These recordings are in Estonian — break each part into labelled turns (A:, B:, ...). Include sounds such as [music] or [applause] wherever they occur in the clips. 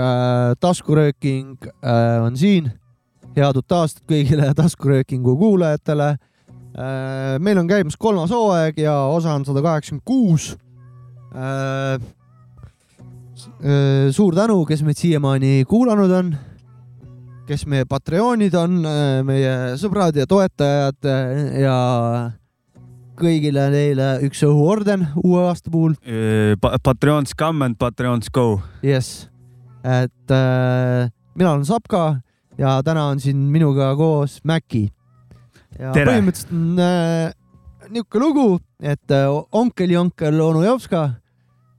A: äh, taskurööking äh, on siin. head uut aastat kõigile [laughs] taskuröökingu kuulajatele äh,. meil on käimas kolmas hooaeg ja osa on sada kaheksakümmend kuus äh,. äh suur tänu, kes meid siiamaani kuulanud on, kes meie Patreonid on, äh, meie sõbrad ja toetajad äh, ja kõigile neile üks õhuorden uue aasta puhul.
B: Patreons come and Patreons go.
A: Yes et äh, mina olen Sapka ja täna on siin minuga koos Mäki. ja
B: Tere.
A: põhimõtteliselt on äh, niisugune lugu, et äh, onkel onu Jopska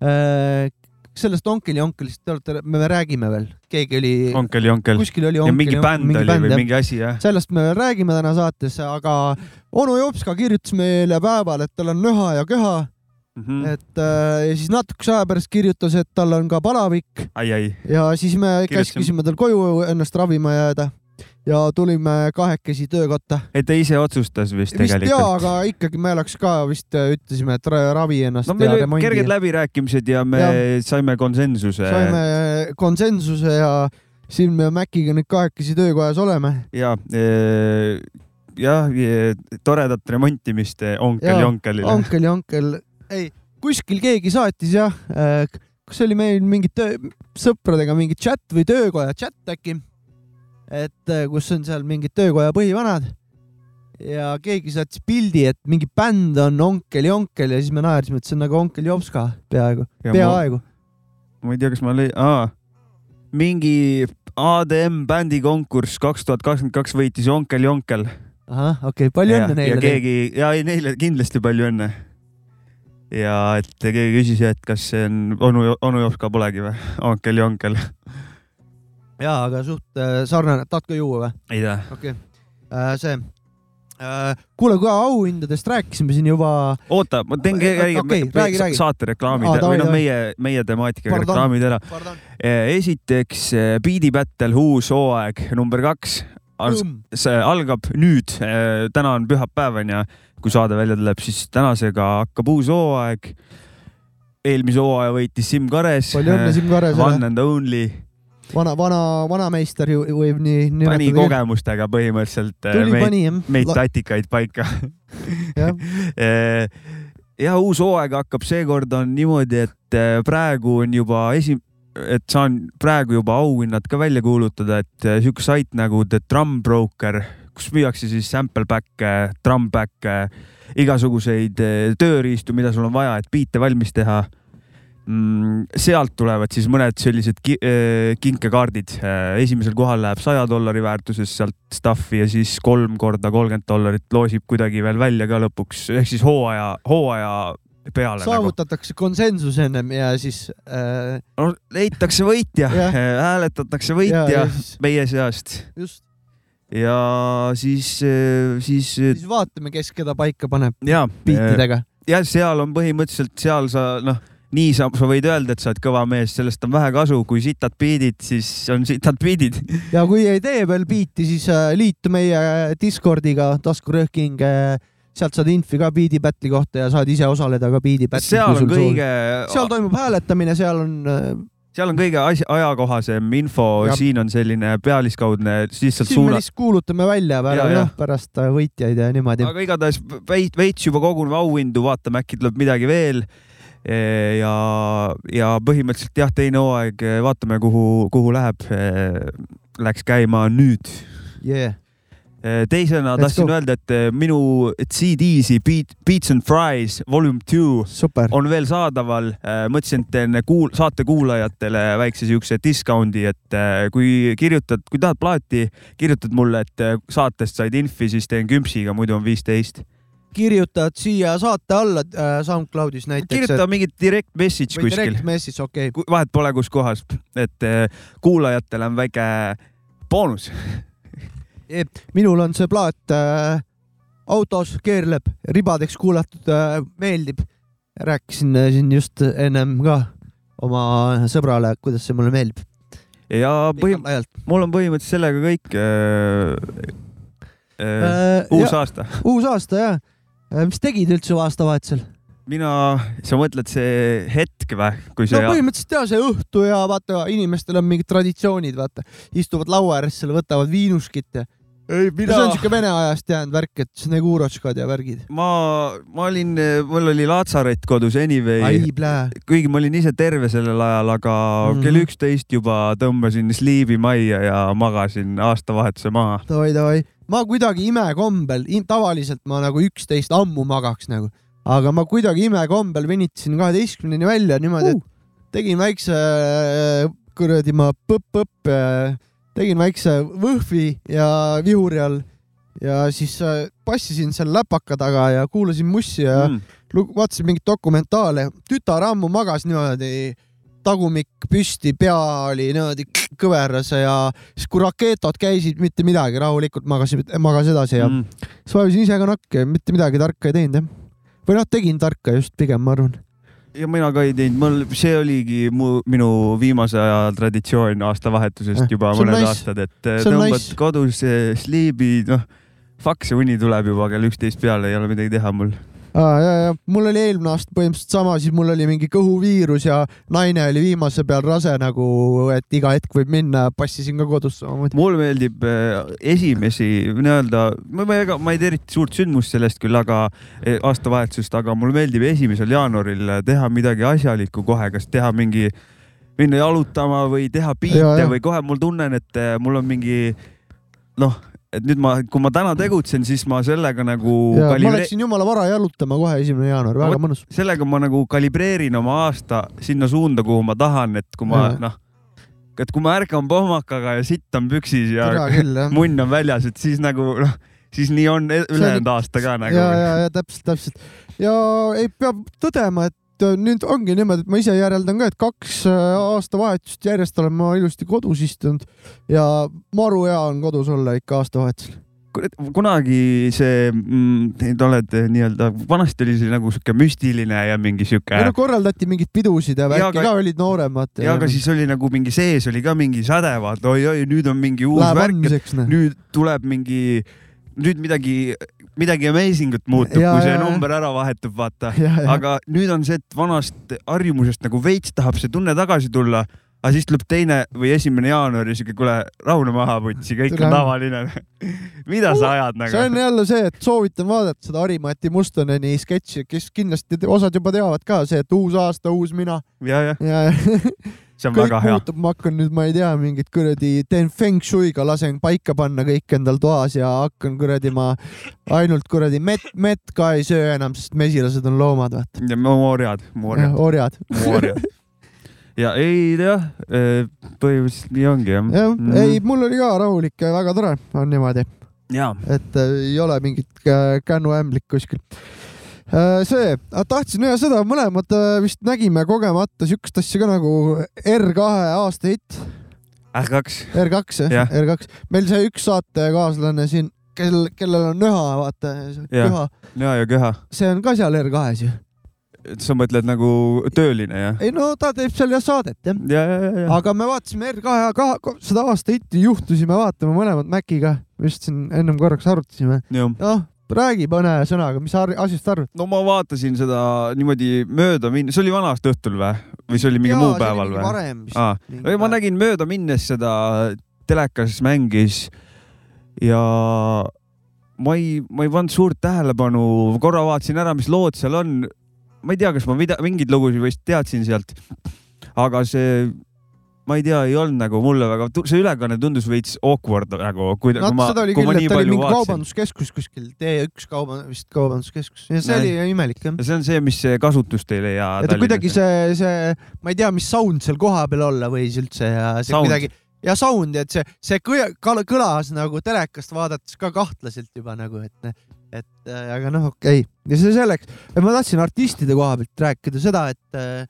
A: äh,, sellest onkeli onkelist te olete, me räägime veel, keegi oli.
B: onkel ja onkel.
A: kuskil oli
B: ja
A: onkeli.
B: mingi bänd mingi oli bänd, või mingi asi jah.
A: sellest me veel räägime täna saates, aga onu Jopska kirjutas meile päeval, et tal on nöha ja köha Mm -hmm. et äh, ja siis natukese aja pärast kirjutas, et tal on ka palavik. ja siis me käskisime tal koju ennast ravima jääda ja tulime kahekesi töökotta.
B: et ta ise otsustas vist, vist tegelikult?
A: jaa, aga ikkagi me oleks ka vist ütlesime, et ravi ennast.
B: no meil olid kerged läbirääkimised ja me ja. saime konsensuse.
A: saime konsensuse ja siin me Maciga nüüd kahekesi töökojas oleme.
B: ja e jah, toredat remontimist onkel ja onkelile.
A: onkel ja onkel ei, kuskil keegi saatis jah, äh, kas oli meil mingit töö, sõpradega mingi chat või töökoja chat äkki, et äh, kus on seal mingid töökoja põhivanad ja keegi saatis pildi, et mingi bänd on Onkel Jonkel ja siis me naersime, et see on nagu Onkel Jopska peaaegu, peaaegu.
B: ma ei tea, kas ma lõi-, aa, mingi ADM bändi konkurss kaks tuhat kakskümmend kaks võitis Onkel Jonkel.
A: ahah, okei okay., palju õnne neile.
B: ja keegi, ja ei neile kindlasti palju õnne ja et keegi küsis, et kas see on onu, onu Jops ka polegi või, onkel ja onkel.
A: ja, aga suht äh, sarnane, tahad ka juua või?
B: ei taha.
A: okei okay. äh,, see äh,. kuule, kui auhindadest rääkisime siin juba.
B: oota, ma teen okay, saate reklaamid ah, või noh, meie, meie temaatikaga reklaamid ära. Esiteks Beat'i Battle uus hooaeg number kaks see algab nüüd, täna on pühapäev onju kui saade välja tuleb, siis tänasega hakkab uus hooaeg. eelmise hooaja võitis Siim Kares.
A: palju õnne Siim Karesele.
B: One and only.
A: Vana, vana, vanameister ju võib nii
B: nimetada. pani kogemustega põhimõtteliselt äh,
A: Tuli, meid, pani,
B: meid tatikaid paika [laughs] äh, ja uus hooaeg hakkab, seekord on niimoodi, et äh, praegu on juba esi-, et saan praegu juba auhinnad ka välja kuulutada, et sihuke sait nagu The Drum Broker kus müüakse siis sample back'e, drum back'e, igasuguseid tööriistu, mida sul on vaja, et biite valmis teha. Sealt tulevad siis mõned sellised ki eh, kinkekaardid. Eh, esimesel kohal läheb saja dollari väärtuses sealt stuff'i ja siis kolm korda kolmkümmend dollarit loosib kuidagi veel välja ka lõpuks, ehk siis hooaja, hooaja peale.
A: Nagu. saavutatakse nagu. konsensus ennem ja siis äh....
B: no leitakse võitja, [laughs] hääletatakse võitja ja, ja siis... meie seast.
A: just
B: ja siis, eh, siis.
A: Siis vaatame, kes keda paika paneb. biitidega.
B: ja seal on põhimõtteliselt seal sa noh, nii sa, sa võid öelda, et sa oled kõva mees, sellest on vähe kasu, kui sitad biidid, siis on sitad biidid.
A: ja kui ei tee veel biiti, siis äh, liitu meie Discordiga, taskurööking sealt saad infi ka Beat'i Battle'i kohta ja saad ise osaleda ka Beat'i Battle'is.
B: seal on kõige.
A: seal toimub hääletamine, seal on äh,
B: seal on kõige asja, ajakohasem info, siin on selline pealiskaudne, lihtsalt
A: siin suuna... me lihtsalt kuulutame välja pärast, ja, jah, pärast äh, võitjaid ja niimoodi.
B: aga igatahes veits, veits juba koguneb auhindu, vaatame, äkki tuleb midagi veel. E, ja, ja põhimõtteliselt jah, teine hooaeg, vaatame, kuhu, kuhu läheb. E, läks käima nüüd
A: yeah
B: teisena Let's tahtsin go. öelda, et minu CD-si Beat, Beats and Fries Volume Two
A: Super.
B: on veel saadaval. Mõtlesin, et teen kuul-, saate kuulajatele väikse siukse discount'i, et kui kirjutad, kui tahad plaati, kirjutad mulle, et saatest said infi, siis teen küpsiga, muidu on viisteist
A: kirjutad siia saate alla äh, SoundCloudis näiteks.
B: kirjuta et... mingit direct message
A: või
B: kuskil.
A: Direct message, okei okay..
B: vahet pole, kus kohas, et äh, kuulajatele on väike boonus [laughs]
A: minul on see plaat äh, autos keerleb, ribadeks kuulatud äh,, meeldib rääkisin äh, siin just ennem ka oma sõbrale, kuidas see mulle meeldib.
B: ja põhim-, mul on põhimõtteliselt sellega kõik äh,. Äh, äh, uus ja, aasta.
A: uus aasta jah. Äh, mis tegid üldse aastavahetusel?
B: mina, sa mõtled see hetk või, kui see?
A: no põhimõtteliselt ja see õhtu ja vaata, inimestel on mingid traditsioonid, vaata, istuvad laua ääres seal, võtavad viinuskit ja mina. see on siuke vene ajast jäänud värk, et Snegurotškad ja värgid.
B: ma, ma olin, mul oli laatsaret kodus anyway. kuigi ma olin ise terve sellel ajal, aga mm -hmm. kell üksteist juba tõmbasin sliivi majja ja magasin aastavahetuse maha.
A: Davai, davai. ma kuidagi imekombel, tavaliselt ma nagu üksteist ammu magaks nagu, aga ma kuidagi imekombel venitasin kaheteistkümneni välja niimoodi uh., et tegin väikse kuradi ma põpp-põpp tegin väikse võhvi ja vihuri all ja siis äh, passisin seal läpaka taga ja kuulasin mussi ja mm. vaatasin mingit dokumentaale. tütar ammu magas niimoodi, tagumik püsti, pea oli niimoodi kõveras ja siis kui raketod käisid, mitte midagi, rahulikult magasin, magas edasi ja mm. siis vajusin ise ka nakke, mitte midagi tarka ei teinud jah. või noh, tegin tarka just pigem, ma arvan
B: ja mina ka ei teinud, mul, see oligi mu, minu viimase aja traditsioon aastavahetusest eh, juba mõned nice. aastad, et see tõmbad nice. kodus sliibi, noh, fuck see uni tuleb juba kell üksteist peale, ei ole midagi teha mul
A: ja, ja mul oli eelmine aasta põhimõtteliselt sama, siis mul oli mingi kõhuviirus ja naine oli viimase peal rase nagu, et iga hetk võib minna, passisin ka kodus samamoodi.
B: mulle meeldib äh, esimesi nii-öelda, ma, ma, ega ma ei tea eriti suurt sündmust sellest küll, aga äh, aastavahetusest, aga mulle meeldib esimesel jaanuaril teha midagi asjalikku kohe, kas teha mingi, minna jalutama või teha biite või kohe mul tunnen, et äh, mul on mingi noh et nüüd ma, kui ma täna tegutsen, siis ma sellega nagu.
A: Kalibre... ma läksin jumala vara jalutama kohe esimene jaanuar, väga ma, mõnus.
B: sellega ma nagu kalibreerin oma aasta sinna suunda, kuhu ma tahan, et kui ma noh, et kui ma ärkan pohmakaga ja sitt on püksis ja küll, munn on väljas, et siis nagu noh, siis nii on e-, ülejäänud aasta ka nagu.
A: ja, ja, ja täpselt, täpselt ja ei, peab tõdema, et et äh, nüüd ongi niimoodi, et ma ise järeldan ka, et kaks äh, aastavahetust järjest olen ma ilusti kodus istunud ja maru hea on kodus olla ikka aastavahetusel
B: kunagi see mm,, te olete nii-öelda, vanasti oli see nagu sihuke müstiline ja mingi sihuke.
A: no korraldati mingeid pidusid ja värki ka olid nooremad.
B: ja aga siis oli nagu mingi sees oli ka mingi säde, vaata oi-oi, nüüd on mingi uus Läheb värk, nüüd tuleb mingi nüüd midagi midagi amazing ut muutub, kui see number ära vahetub, vaata. aga nüüd on see, et vanast harjumusest nagu veits tahab see tunne tagasi tulla, aga siis tuleb teine või esimene jaanuar ja siuke, kuule, rahune maha, putsi, kõik Tule. on tavaline [laughs] mida sa ajad nagu?
A: see on jälle see, et soovitan vaadata seda Harimati Mustoneni sketši, kes kindlasti osad juba teavad ka, see, et uus aasta, uus mina.
B: ja, ja, ja. [laughs] see on kõik väga hea.
A: ma hakkan nüüd, ma ei tea, mingit kuradi, teen feng shui'ga, lasen paika panna kõik endal toas ja hakkan kuradi, ma ainult kuradi mett, mett ka ei söö enam, sest mesilased on loomad, vaata.
B: ja orjad, orjad.
A: orjad. [laughs]
B: ja ei jah, eh, põhimõtteliselt nii ongi jah.
A: jah mm., ei, mul oli ka rahulik ja väga tore on niimoodi. et äh, ei ole mingit kännuämblit kuskil Äh, see, tahtsin ja seda mõlemad vist nägime kogemata siukest asja ka nagu R2 aasta hitt.
B: R2.
A: R2 jah ja., R2. meil see üks saatekaaslane siin, kel, kellel on nöha, vaata.
B: köha. nöha ja köha.
A: see on ka seal R2-s ju
B: sa mõtled nagu tööline, jah?
A: ei no ta teeb seal jah saadet jah
B: ja,. Ja, ja,
A: aga me vaatasime R2 ka seda aasta hitti, juhtusime vaatama mõlemad Maciga, vist siin ennem korraks arutasime. noh, räägi mõne sõnaga, mis asjast arvad?
B: no ma vaatasin seda niimoodi mööda minna, see oli vana aasta õhtul või, või see oli mingi Jaa, muu päeval või?
A: varem vist.
B: ma nägin mööda minnes seda telekas mängis ja ma ei, ma ei pannud suurt tähelepanu, korra vaatasin ära, mis lood seal on. Ma ei tea, kas ma mida, mingeid lugusid vist teadsin sealt, aga see ma ei tea, ei olnud nagu mulle väga, see ülekanne tundus veits awkward nagu, kui,
A: no, ma, kui ma nii palju vaatasin. kaubanduskeskus kuskil, T1 kauba, vist kaubanduskeskus ja see nee. oli imelik jah.
B: see on see, mis kasutust ei leia.
A: et kuidagi see, see, ma ei tea, mis sound seal kohapeal olla võis üldse ja see sound. kuidagi ja sound, et see, see kõlas nagu telekast vaadates ka kahtlaselt juba nagu, et, et aga noh, okei okay. ja see selleks, ma tahtsin artistide koha pealt rääkida seda, et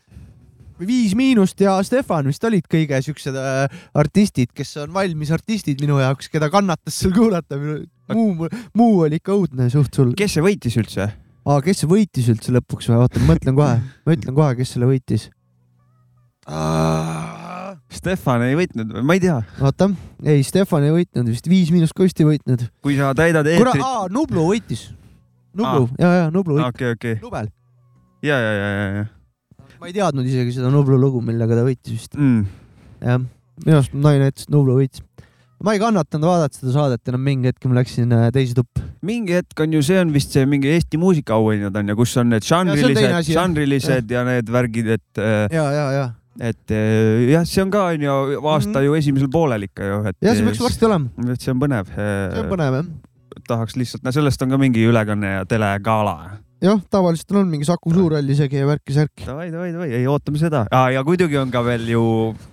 A: Viis Miinust ja Stefan vist olid kõige siuksed äh, artistid, kes on valmis artistid minu jaoks, keda kannatas seal kuulata. muu, muu oli ikka õudne suht sul.
B: kes see võitis üldse?
A: aa, kes see võitis üldse lõpuks või? oota, ma mõtlen kohe, ma ütlen kohe, kes selle võitis.
B: Stefan ei võitnud või? ma ei tea,
A: oota, ei, Stefan ei võitnud vist, Viis Miinus Kost ei võitnud.
B: kui sa täidad eetrit.
A: aa, Nublu võitis. Nublu, ja, ja Nublu võitis,
B: okei, okei,
A: Nubel.
B: ja, ja, ja, ja, ja
A: ma ei teadnud isegi seda Nublu lugu, millega ta võitis vist.
B: mm..
A: jah, minu arust naine ütles, et Nublu võitis. ma ei kannatanud vaadata seda saadet enam, mingi hetk ma läksin äh, teise tuppa.
B: mingi hetk on ju, see on vist see mingi Eesti muusikaauhinnad on ju, kus on need žanrilised, žanrilised ja need värgid, et,
A: ja, ja, ja,
B: et eh, jah, see on ka on ju aasta
A: Mhm.
B: ju esimesel poolel ikka ju, et.
A: ja see peaks varsti olema.
B: et see on põnev.
A: see on põnev jah.
B: tahaks lihtsalt, no sellest on ka mingi ülekanne ja telegala.
A: jah, tavaliselt on mingi Saku Suurhall isegi ja värki-särki.
B: Davai, davai, davai, ei ootame seda ah,. ja muidugi on ka veel ju,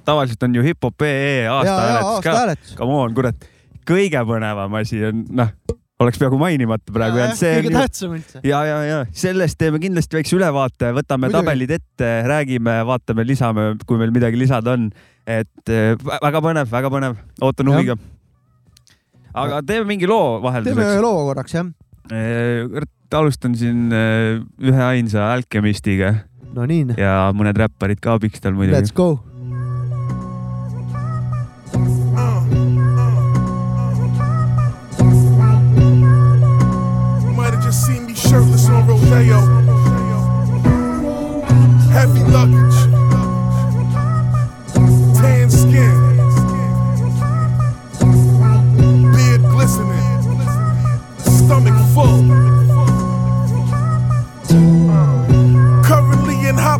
B: tavaliselt on ju hip-hop EE
A: ja,
B: aasta
A: ja
B: hääletus
A: aasta
B: ka. Come on, kurat, kõige põnevam asi on, noh, oleks peaaegu mainimata praegu, et see on ju
A: tähtsam üldse.
B: ja, ja, ja sellest teeme kindlasti väikse ülevaate, võtame
A: Muidugi.
B: tabelid ette, räägime, vaatame, lisame, kui meil midagi lisada on. et vä- väga põnev, väga põnev, ootan huviga. aga teeme mingi loo
A: teeme
B: vahelduseks.
A: loo korraks jah.
B: alustan siin eh, ühe ainsa Alchemistiga
A: no nii,
B: ja mõned räpparid ka abiks tal muidugi
A: let's. go.
C: Sayo. Heavy luggage.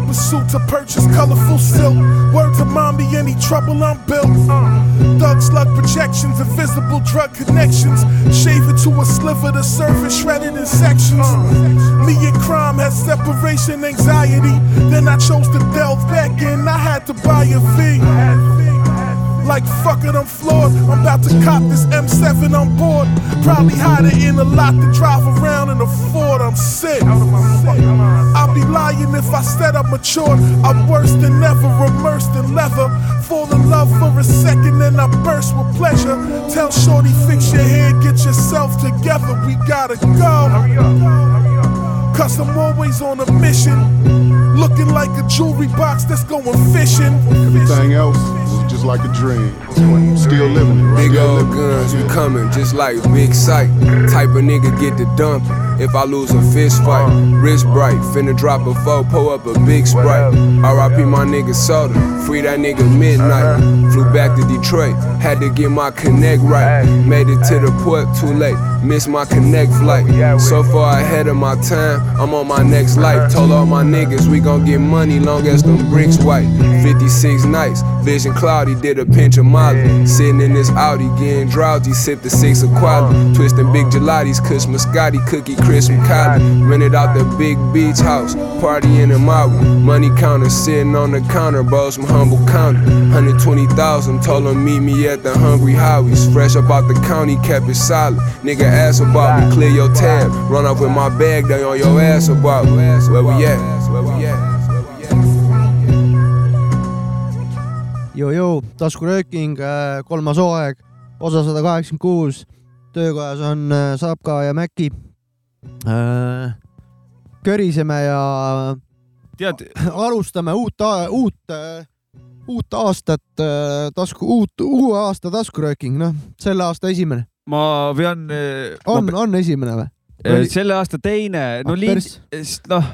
C: Pursuit to purchase colorful silk. Word to mommy, any trouble I'm built. Thug slug projections, invisible drug connections. Shave it to a sliver, the surface shredded in sections. Me and crime had separation anxiety. Then I chose to delve back in. I had to buy a V. Like fuck it, I'm floored. I'm about to cop this M7 on board. Probably hide it in a lot to drive around in a Ford. I'm sick. I'd be lying if I said I'm matured. I'm worse than ever, immersed in leather. Fall in love for a second, then I burst with pleasure. Tell Shorty, fix your hair, get yourself together. We gotta go. Cause I'm always on a mission. Looking like a jewelry box that's going fishing.
D: Everything else is just like a dream. Still living it, right?
E: Big old guns, we coming just like big sight. Type of nigga get the dump. if I lose a fist fight. Wrist bright, finna drop a foe, pull up a big sprite. RIP my nigga soda, free that nigga midnight. Flew back to Detroit, had to get my connect right. Made it to the port too late, missed my connect flight. So far ahead of my time, I'm on my next life. Told all my niggas we gon' get money long as them bricks white. 56 nights, vision cloudy, did a pinch of Molly. Sitting in this Audi, getting drowsy, sip the six of quality. Twisting big gelatis, kush Muscati, cookie crisp and. Rented out the big beach house, partying in Maui. Money counter sitting on the counter, bros from humble county. 120,000, told meet me at the Hungry Howies. Fresh up out the county, kept it solid. Nigga ask about me, clear your tab. Run off with my bag, they on your ass about me. Where we at? Where we at?
A: Jõu-jõu, taskurööking, kolmas hooaeg, osa sada kaheksakümmend kuus. töökojas on äh, Sapka ja Mäki. köriseme ja
B: tead,
A: alustame uut, uut, uut aastat, tasku, uut, uue aasta taskurööking, noh, selle aasta esimene.
B: Ma pean,
A: on, on esimene või? oli-
B: selle aasta teine, no
A: Ah,
B: liin
A: päris-,
B: noh,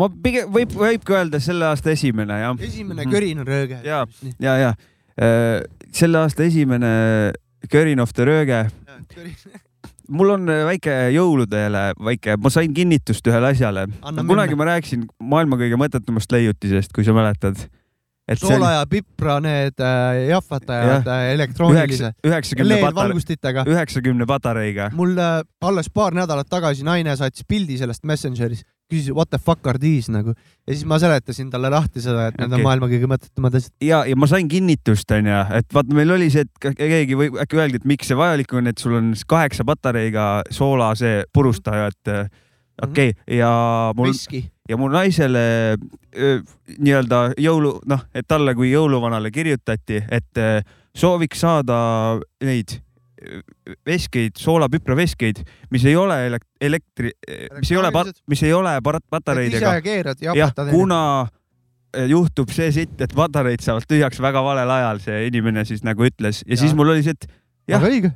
B: ma pigem võib, võibki öelda selle aasta esimene jah.
A: esimene
B: Mhm.
A: körine rööge.
B: ja, ja, ja selle aasta esimene Körin of the Rööge. [laughs] mul on väike jõuludele väike, ma sain kinnitust ühele asjale. Kunagi ma rääkisin maailma kõige mõttetumast leiutisest, kui sa mäletad.
A: Soola ja pipra need äh, jahvatajad
B: Jah.
A: äh, elektroonilise
B: üheksa, üheksakümne patar-,
A: LED-valgustitega.
B: üheksakümne patareiga.
A: mul äh, alles paar nädalat tagasi naine saatis pildi sellest Messengeris, küsis what the fuck are these nagu ja siis ma seletasin talle lahti seda, et need
B: Okei.
A: on maailma kõige mõttetumad asjad.
B: ja, ja ma sain kinnitust, onju, et vaata, meil oli see, et keegi või äkki öeldi, et miks see vajalik on, et sul on kaheksa patareiga soola see purustaja, et äh, okei okay., ja mul
A: viski.
B: Ja mu naisele nii-öelda jõulu, noh, et talle kui jõuluvanale kirjutati, et sooviks saada neid veskeid, soolapüpraveskeid, mis ei ole elek- elektri, mis ei ole, mis ei ole pat-
A: ise
B: patareidega.
A: keerad ja
B: jah,
A: apatad.
B: kuna juhtub see sitt, et patareid saavad tühjaks väga valel ajal, see inimene siis nagu ütles ja, ja siis mul oli see, et
A: väga õige,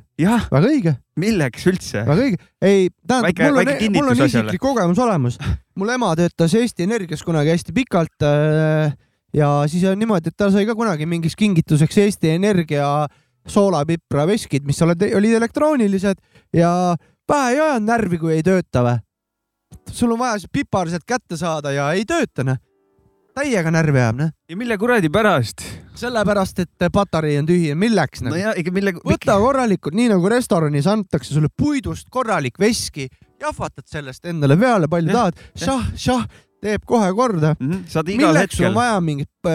A: väga õige,
B: milleks üldse.
A: väga õige. ei, tähendab, mul on
B: kinnitus
A: mul on isiklik kogemus olemas. mul ema töötas Eesti Energias kunagi hästi pikalt äh, ja siis on niimoodi, et ta sai ka kunagi mingiks kingituseks Eesti Energia soolapipraveskid, mis olid, olid elektroonilised ja vähe ei ajanud närvi, kui ei tööta või? sul on vaja see pipar sealt kätte saada ja ei tööta, noh. Täiega närvi ajab, noh.
B: ja mille kuradi pärast?
A: sellepärast, et patarei on tühi, milleks nagu
B: no? ja ikka mille.
A: võta korralikult, nii nagu restoranis antakse sulle puidust korralik veski, jahvatad sellest endale peale, palju tahad, šah, šah, teeb kohe korda.
B: Mhm, saad igal
A: milleks sul on
B: hetkel.
A: vaja mingit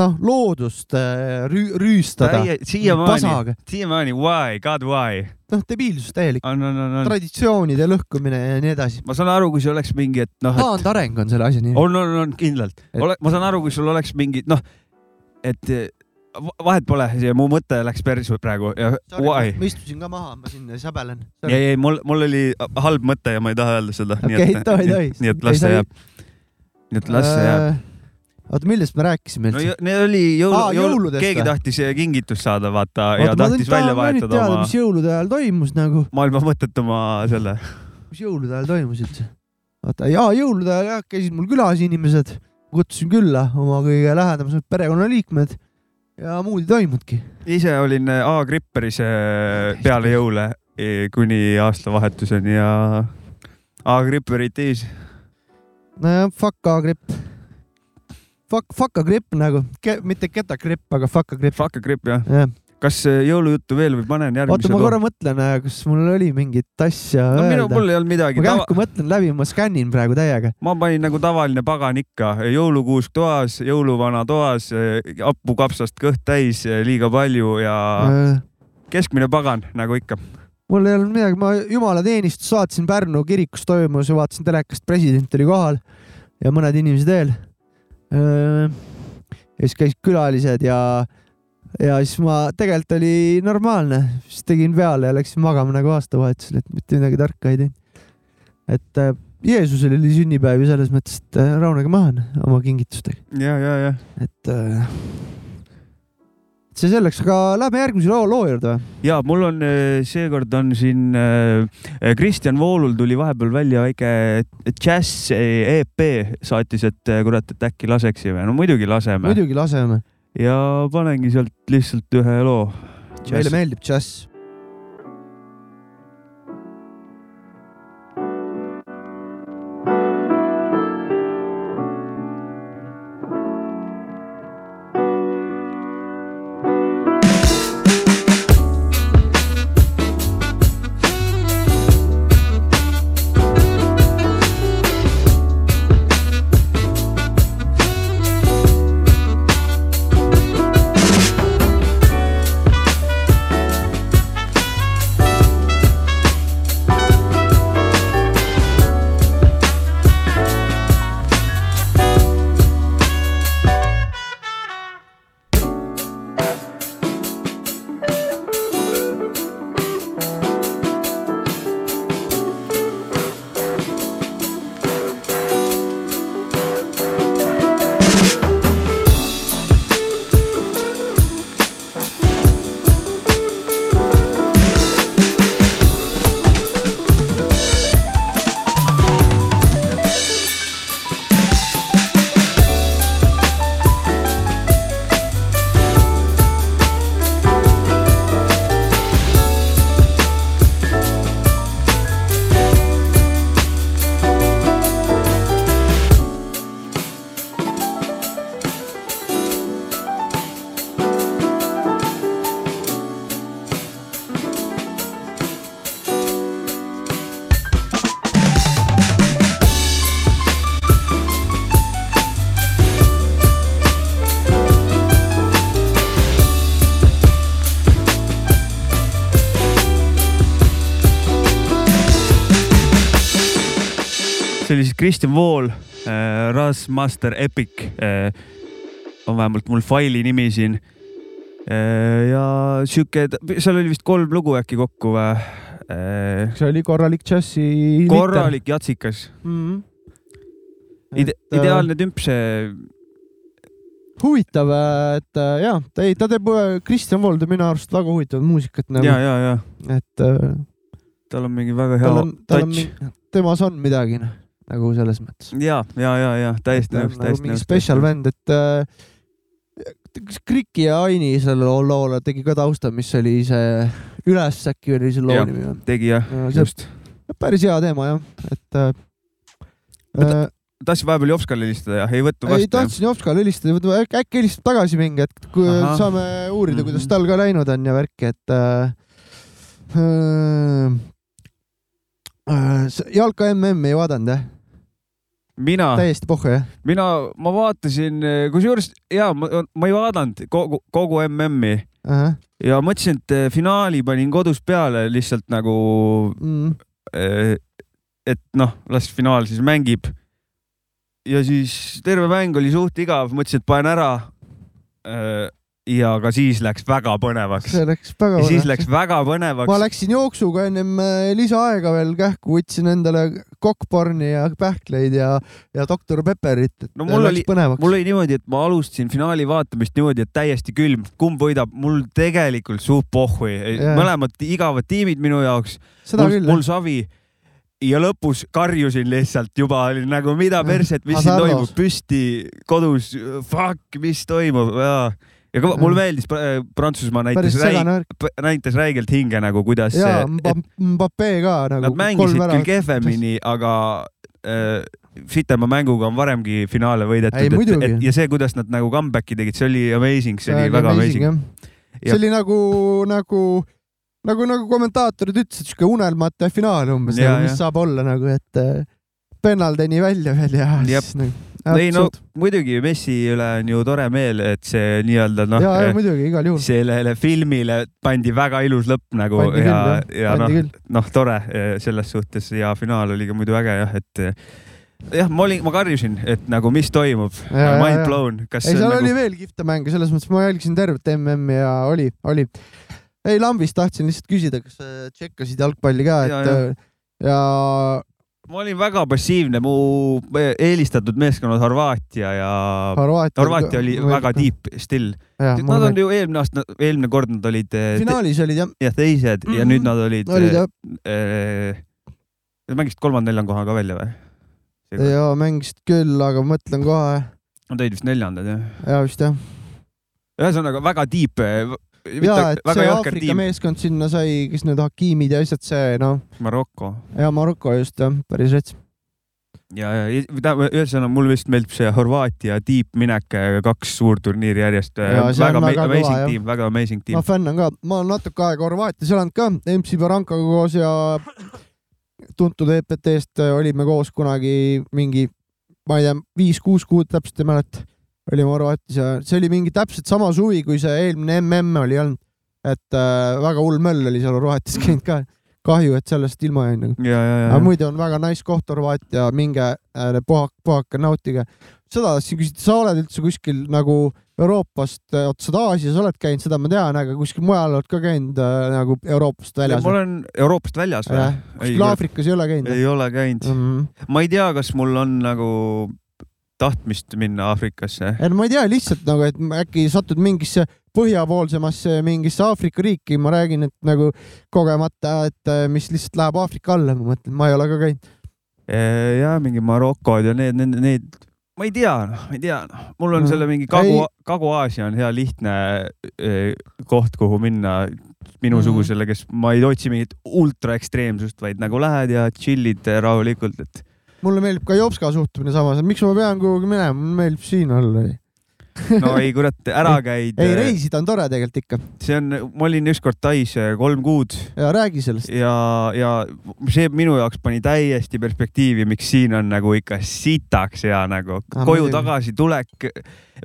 A: noh, loodust äh, rüü, rüüstada
B: siiamaani, siiamaani why, god why.
A: noh, debiilsus täielik,
B: on, on, on.
A: traditsioonide lõhkumine ja nii edasi.
B: ma saan aru, kui see oleks mingi, et noh, et
A: taandareng on selle asja nimi.
B: on, on, on kindlalt
A: Et-
B: Ole,. ma saan aru, kui sul oleks mingi noh, et eh, va- vahet pole, see mu mõte läks persu praegu ja why.
A: ma istusin ka maha, ma siin säbelen.
B: ei, ei mul, mul oli halb mõte ja ma ei taha öelda seda.
A: okei, tohi, tohi.
B: nii et las see jääb. nii et las see jääb.
A: oota, millest me rääkisime
B: no
A: üldse?
B: jõ- need oli jõulu
A: Aa,, jõuludest
B: keegi tahtis kingitust saada, vaata, ja
A: oota, ma
B: tahtis
A: nüüd
B: välja vahetada
A: teada,
B: oma
A: mis jõulude ajal toimus nagu,
B: maailma mõttetuma selle.
A: mis jõulude ajal toimus üldse? vaata, jaa, jõulude ajal jah, käisid mul külas inimesed, kutsusin külla oma kõige lähedasemad perekonnaliikmed ja muud ei toimunudki.
B: ise olin eh, A-Gripperis eh, peale jõule eh, kuni aastavahetuseni ja A-Gripper it is.
A: nojah, fuck A-gripp. Fuck, fuck A-gripp nagu, mitte Geta-gripp, aga fuck A-gripp.
B: Fuck a grip jah.
A: jah,
B: kas eh, jõulujuttu veel või panen
A: oota,
B: järgmise
A: ma korra mõtlen, kas mul oli mingit asja
B: no
A: öelda.
B: mul ei olnud midagi
A: ma
B: Tava....
A: kähku mõtlen läbi, ma skännin praegu täiega.
B: ma panin nagu tavaline pagan ikka, jõulukuusk toas, jõuluvana toas, hapukapsast kõht täis, liiga palju ja keskmine pagan nagu ikka.
A: mul ei olnud midagi, ma jumalateenistust vaatasin Pärnu kirikus toimus ja vaatasin telekast, president oli kohal ja mõned inimesed veel. Ja siis käisid külalised ja, ja siis ma tegelikult oli normaalne, siis tegin peale ja läksin magama nagu aastavahetusel, et mitte midagi tarka ei teinud. et äh, Jeesusel oli sünnipäev ju selles mõttes, et äh, rahunege maha oma kingitustega,
B: ja, ja, ja
A: et äh, see selleks, aga lähme järgmise loo, loo juurde või?
B: ja mul on eh, seekord on siin Kristjan Voolul tuli vahepeal välja väike džäss EP saatis, et kurat, et äkki laseksime, no muidugi laseme
A: muidugi laseme,
B: ja panengi sealt lihtsalt ühe loo.
A: meile meeldib džäss.
B: Kristjan Vool äh,, Rasmaster Epic äh, on vähemalt mul faili nimi siin ja sihuke, seal oli vist kolm lugu äkki kokku või?
A: see oli korralik džässi.
B: korralik jatsikas,
A: mm.
B: Ide
A: Et, äh,
B: ideaalne tümp see.
A: huvitav, et äh, jaa, ta ei, ta teeb, Kristjan Vool teeb minu arust väga huvitavat muusikat nagu
B: ja, ja, ja
A: et äh,
B: tal on mingi väga hea touch.,
A: temas on midagi noh, nagu selles mõttes.
B: ja, ja, ja, ja täiesti nõus,
A: nagu
B: täiesti nõus.
A: special bänd, et äh, kas Kriki ja Aini sellele loole tegi ka tausta, mis oli see Üles äkki oli see loo nimi või?
B: tegi jah,
A: see
B: just.
A: päris hea teema jah, et äh,
B: Võta-
A: äh,
B: tahtsin vahepeal Jopskale helistada ja ei võtnud
A: ei
B: vastu.
A: tahtsin Jopskale helistada, äkki, helistab tagasi mingi hetk, kui
B: Ahah.
A: saame uurida, kuidas
B: Mhm.
A: tal ka läinud on ja värki, et äh, äh, äh, jalka MM ei vaadanud jah?
B: mina,
A: täiesti pohhu jah?
B: mina, ma vaatasin, kusjuures ja ma, ma ei vaadanud kogu, kogu MM-i ja mõtlesin, et eh, finaali panin kodus peale lihtsalt nagu,
A: Mm.
B: et noh, las finaal siis mängib. ja siis terve mäng oli suht igav, mõtlesin, et panen ära. Ja ka siis läks väga põnevaks.
A: see läks väga
B: ja siis
A: põnevaks.
B: läks väga
A: ma
B: põnevaks.
A: läksin jooksuga ennem äh, lisaaega veel kähku, võtsin endale kokkporni ja pähkleid ja, ja doktor Pepperit,
B: No mul oli-
A: põnevaks.
B: mul oli niimoodi, et ma alustasin finaali vaatamist niimoodi, et täiesti külm, kumb võidab, mul tegelikult suht pohhu,
A: Jaa.
B: mõlemad igavad tiimid minu jaoks, mul, mul. savi ja lõpus karjusin lihtsalt juba oli nagu mida perset, mis siin toimub, püsti kodus, fuck, mis toimub ja, ja kõva, mulle meeldis, Prantsusmaa näitas räig, näitas räigelt hinge nagu, kuidas
A: ja
B: et
A: Mbappe ka nagu.
B: nad mängisid küll. kehvemini, aga äh, fitema mänguga on varemgi finaale võidetud, ja see, kuidas nad nagu comeback'i tegid, see oli amazing, see oli väga amazing.
A: see
B: Ja-
A: oli nagu, nagu, nagu, nagu kommentaatorid ütlesid, siuke unelmate finaal umbes,
B: Ja,
A: nagu, mis
B: ja.
A: saab olla nagu, et äh, pennaldeni välja veel ja nagu.
B: Ei no muidugi Messi üle on ju tore meel, et see nii-öelda noh
A: ja, ja, muidugi igal juhul.
B: sellele filmile pandi väga ilus lõpp nagu
A: Pandi
B: ja ja noh noh, tore eh, selles suhtes ja finaal oli ka muidu äge jah, et eh, jah, ma olin, ma karjusin, et nagu mis toimub, mind blown,
A: ei, seal
B: on
A: oli
B: nagu,
A: veel kihvte mänge, selles mõttes ma jälgisin tervet MM-i ja oli, oli. ei, lambist tahtsin lihtsalt küsida, kas tšekkasid jalgpalli ka, et
B: Ja,
A: ja,
B: ja. Ma olin väga passiivne, mu eelistatud meeskonnad Horvaatia ja
A: Horvaatia.
B: Horvaatia oli väga. deep still, nad on ju eelmine aasta, eelmine kord nad olid eh, te-
A: finaalis olid jah,
B: jah teised ja
A: Mhm.
B: nüüd nad olid,
A: olid jah,
B: eh, Nad mängisid kolmanda-neljanda koha ka välja või?
A: ja mängisid küll, aga ma mõtlen kohe,
B: Nad olid vist neljandad jah.
A: ja vist jah.
B: ühesõnaga väga deep,
A: ja, et
B: väga
A: see Aafrika
B: tiim,
A: meeskond sinna sai, kes need Hakimid ja asjad, see noh,
B: Maroko
A: ja Maroko just jah, päris rets.
B: ja, ja ühesõnaga mul vist meeldib see Horvaatia deep minek, kaks suurturniiri järjest.
A: On
B: väga, amazing tiim, väga amazing
A: ma
B: tiim.
A: fänn on ka, ma olen natuke aega Horvaatias elanud ka, MC Barankaga koos ja tuntud EPT-st olime koos kunagi mingi, ma ei tea, viis-kuus kuud täpselt ei mäleta, olime Horvaatias ja see oli mingi täpselt sama suvi, kui see eelmine MM oli olnud. et äh, väga hull möll oli seal Horvaatias käinud ka. kahju, et sellest ilma jäin nagu. aga muidu on väga nice koht Horvaatia, minge äh, puhake, puhake, nautige. seda tahtsin küsida, sa oled üldse kuskil nagu Euroopast, oota sa oled Aasias oled käinud, seda ma tean, aga kuskil mujal oled ka käinud äh, nagu Euroopast väljas
B: ma? olen Euroopast väljas või
A: kuskil Aafrikas ei ole käinud?
B: ei ole käinud.
A: Mm.
B: ma ei tea, kas mul on nagu tahtmist minna Aafrikasse.
A: ei no ma ei tea, lihtsalt nagu, et äkki satud mingisse põhjapoolsemasse mingisse Aafrika riiki, ma räägin, et nagu kogemata, et äh, mis lihtsalt läheb Aafrika alla, ma mõtlen, ma ei ole ka käinud.
B: ja mingi Marokod ja need, need, need, ma ei tea, noh, ma ei tea, noh, mul on
A: Mm.
B: selle mingi Kagu Kagu-Aasia on hea lihtne koht, kuhu minna minusugusele, kes ma ei otsi mingit ultra ekstreemsust, vaid nagu lähed ja chill'id rahulikult, et
A: mulle meeldib ka Jopska suhtumine samas, et miks ma pean kuhugi minema, mulle meeldib siin olla.
B: no ei kurat, ära käid.
A: ei, reisida on tore tegelikult ikka
B: see on, ma olin ükskord Tais eh, kolm kuud
A: ja räägi sellest.
B: ja, ja see minu jaoks pani täiesti perspektiivi, miks siin on nagu ikka sitaks hea nagu
A: Ah,
B: koju
A: muidugi.
B: tagasi tulek.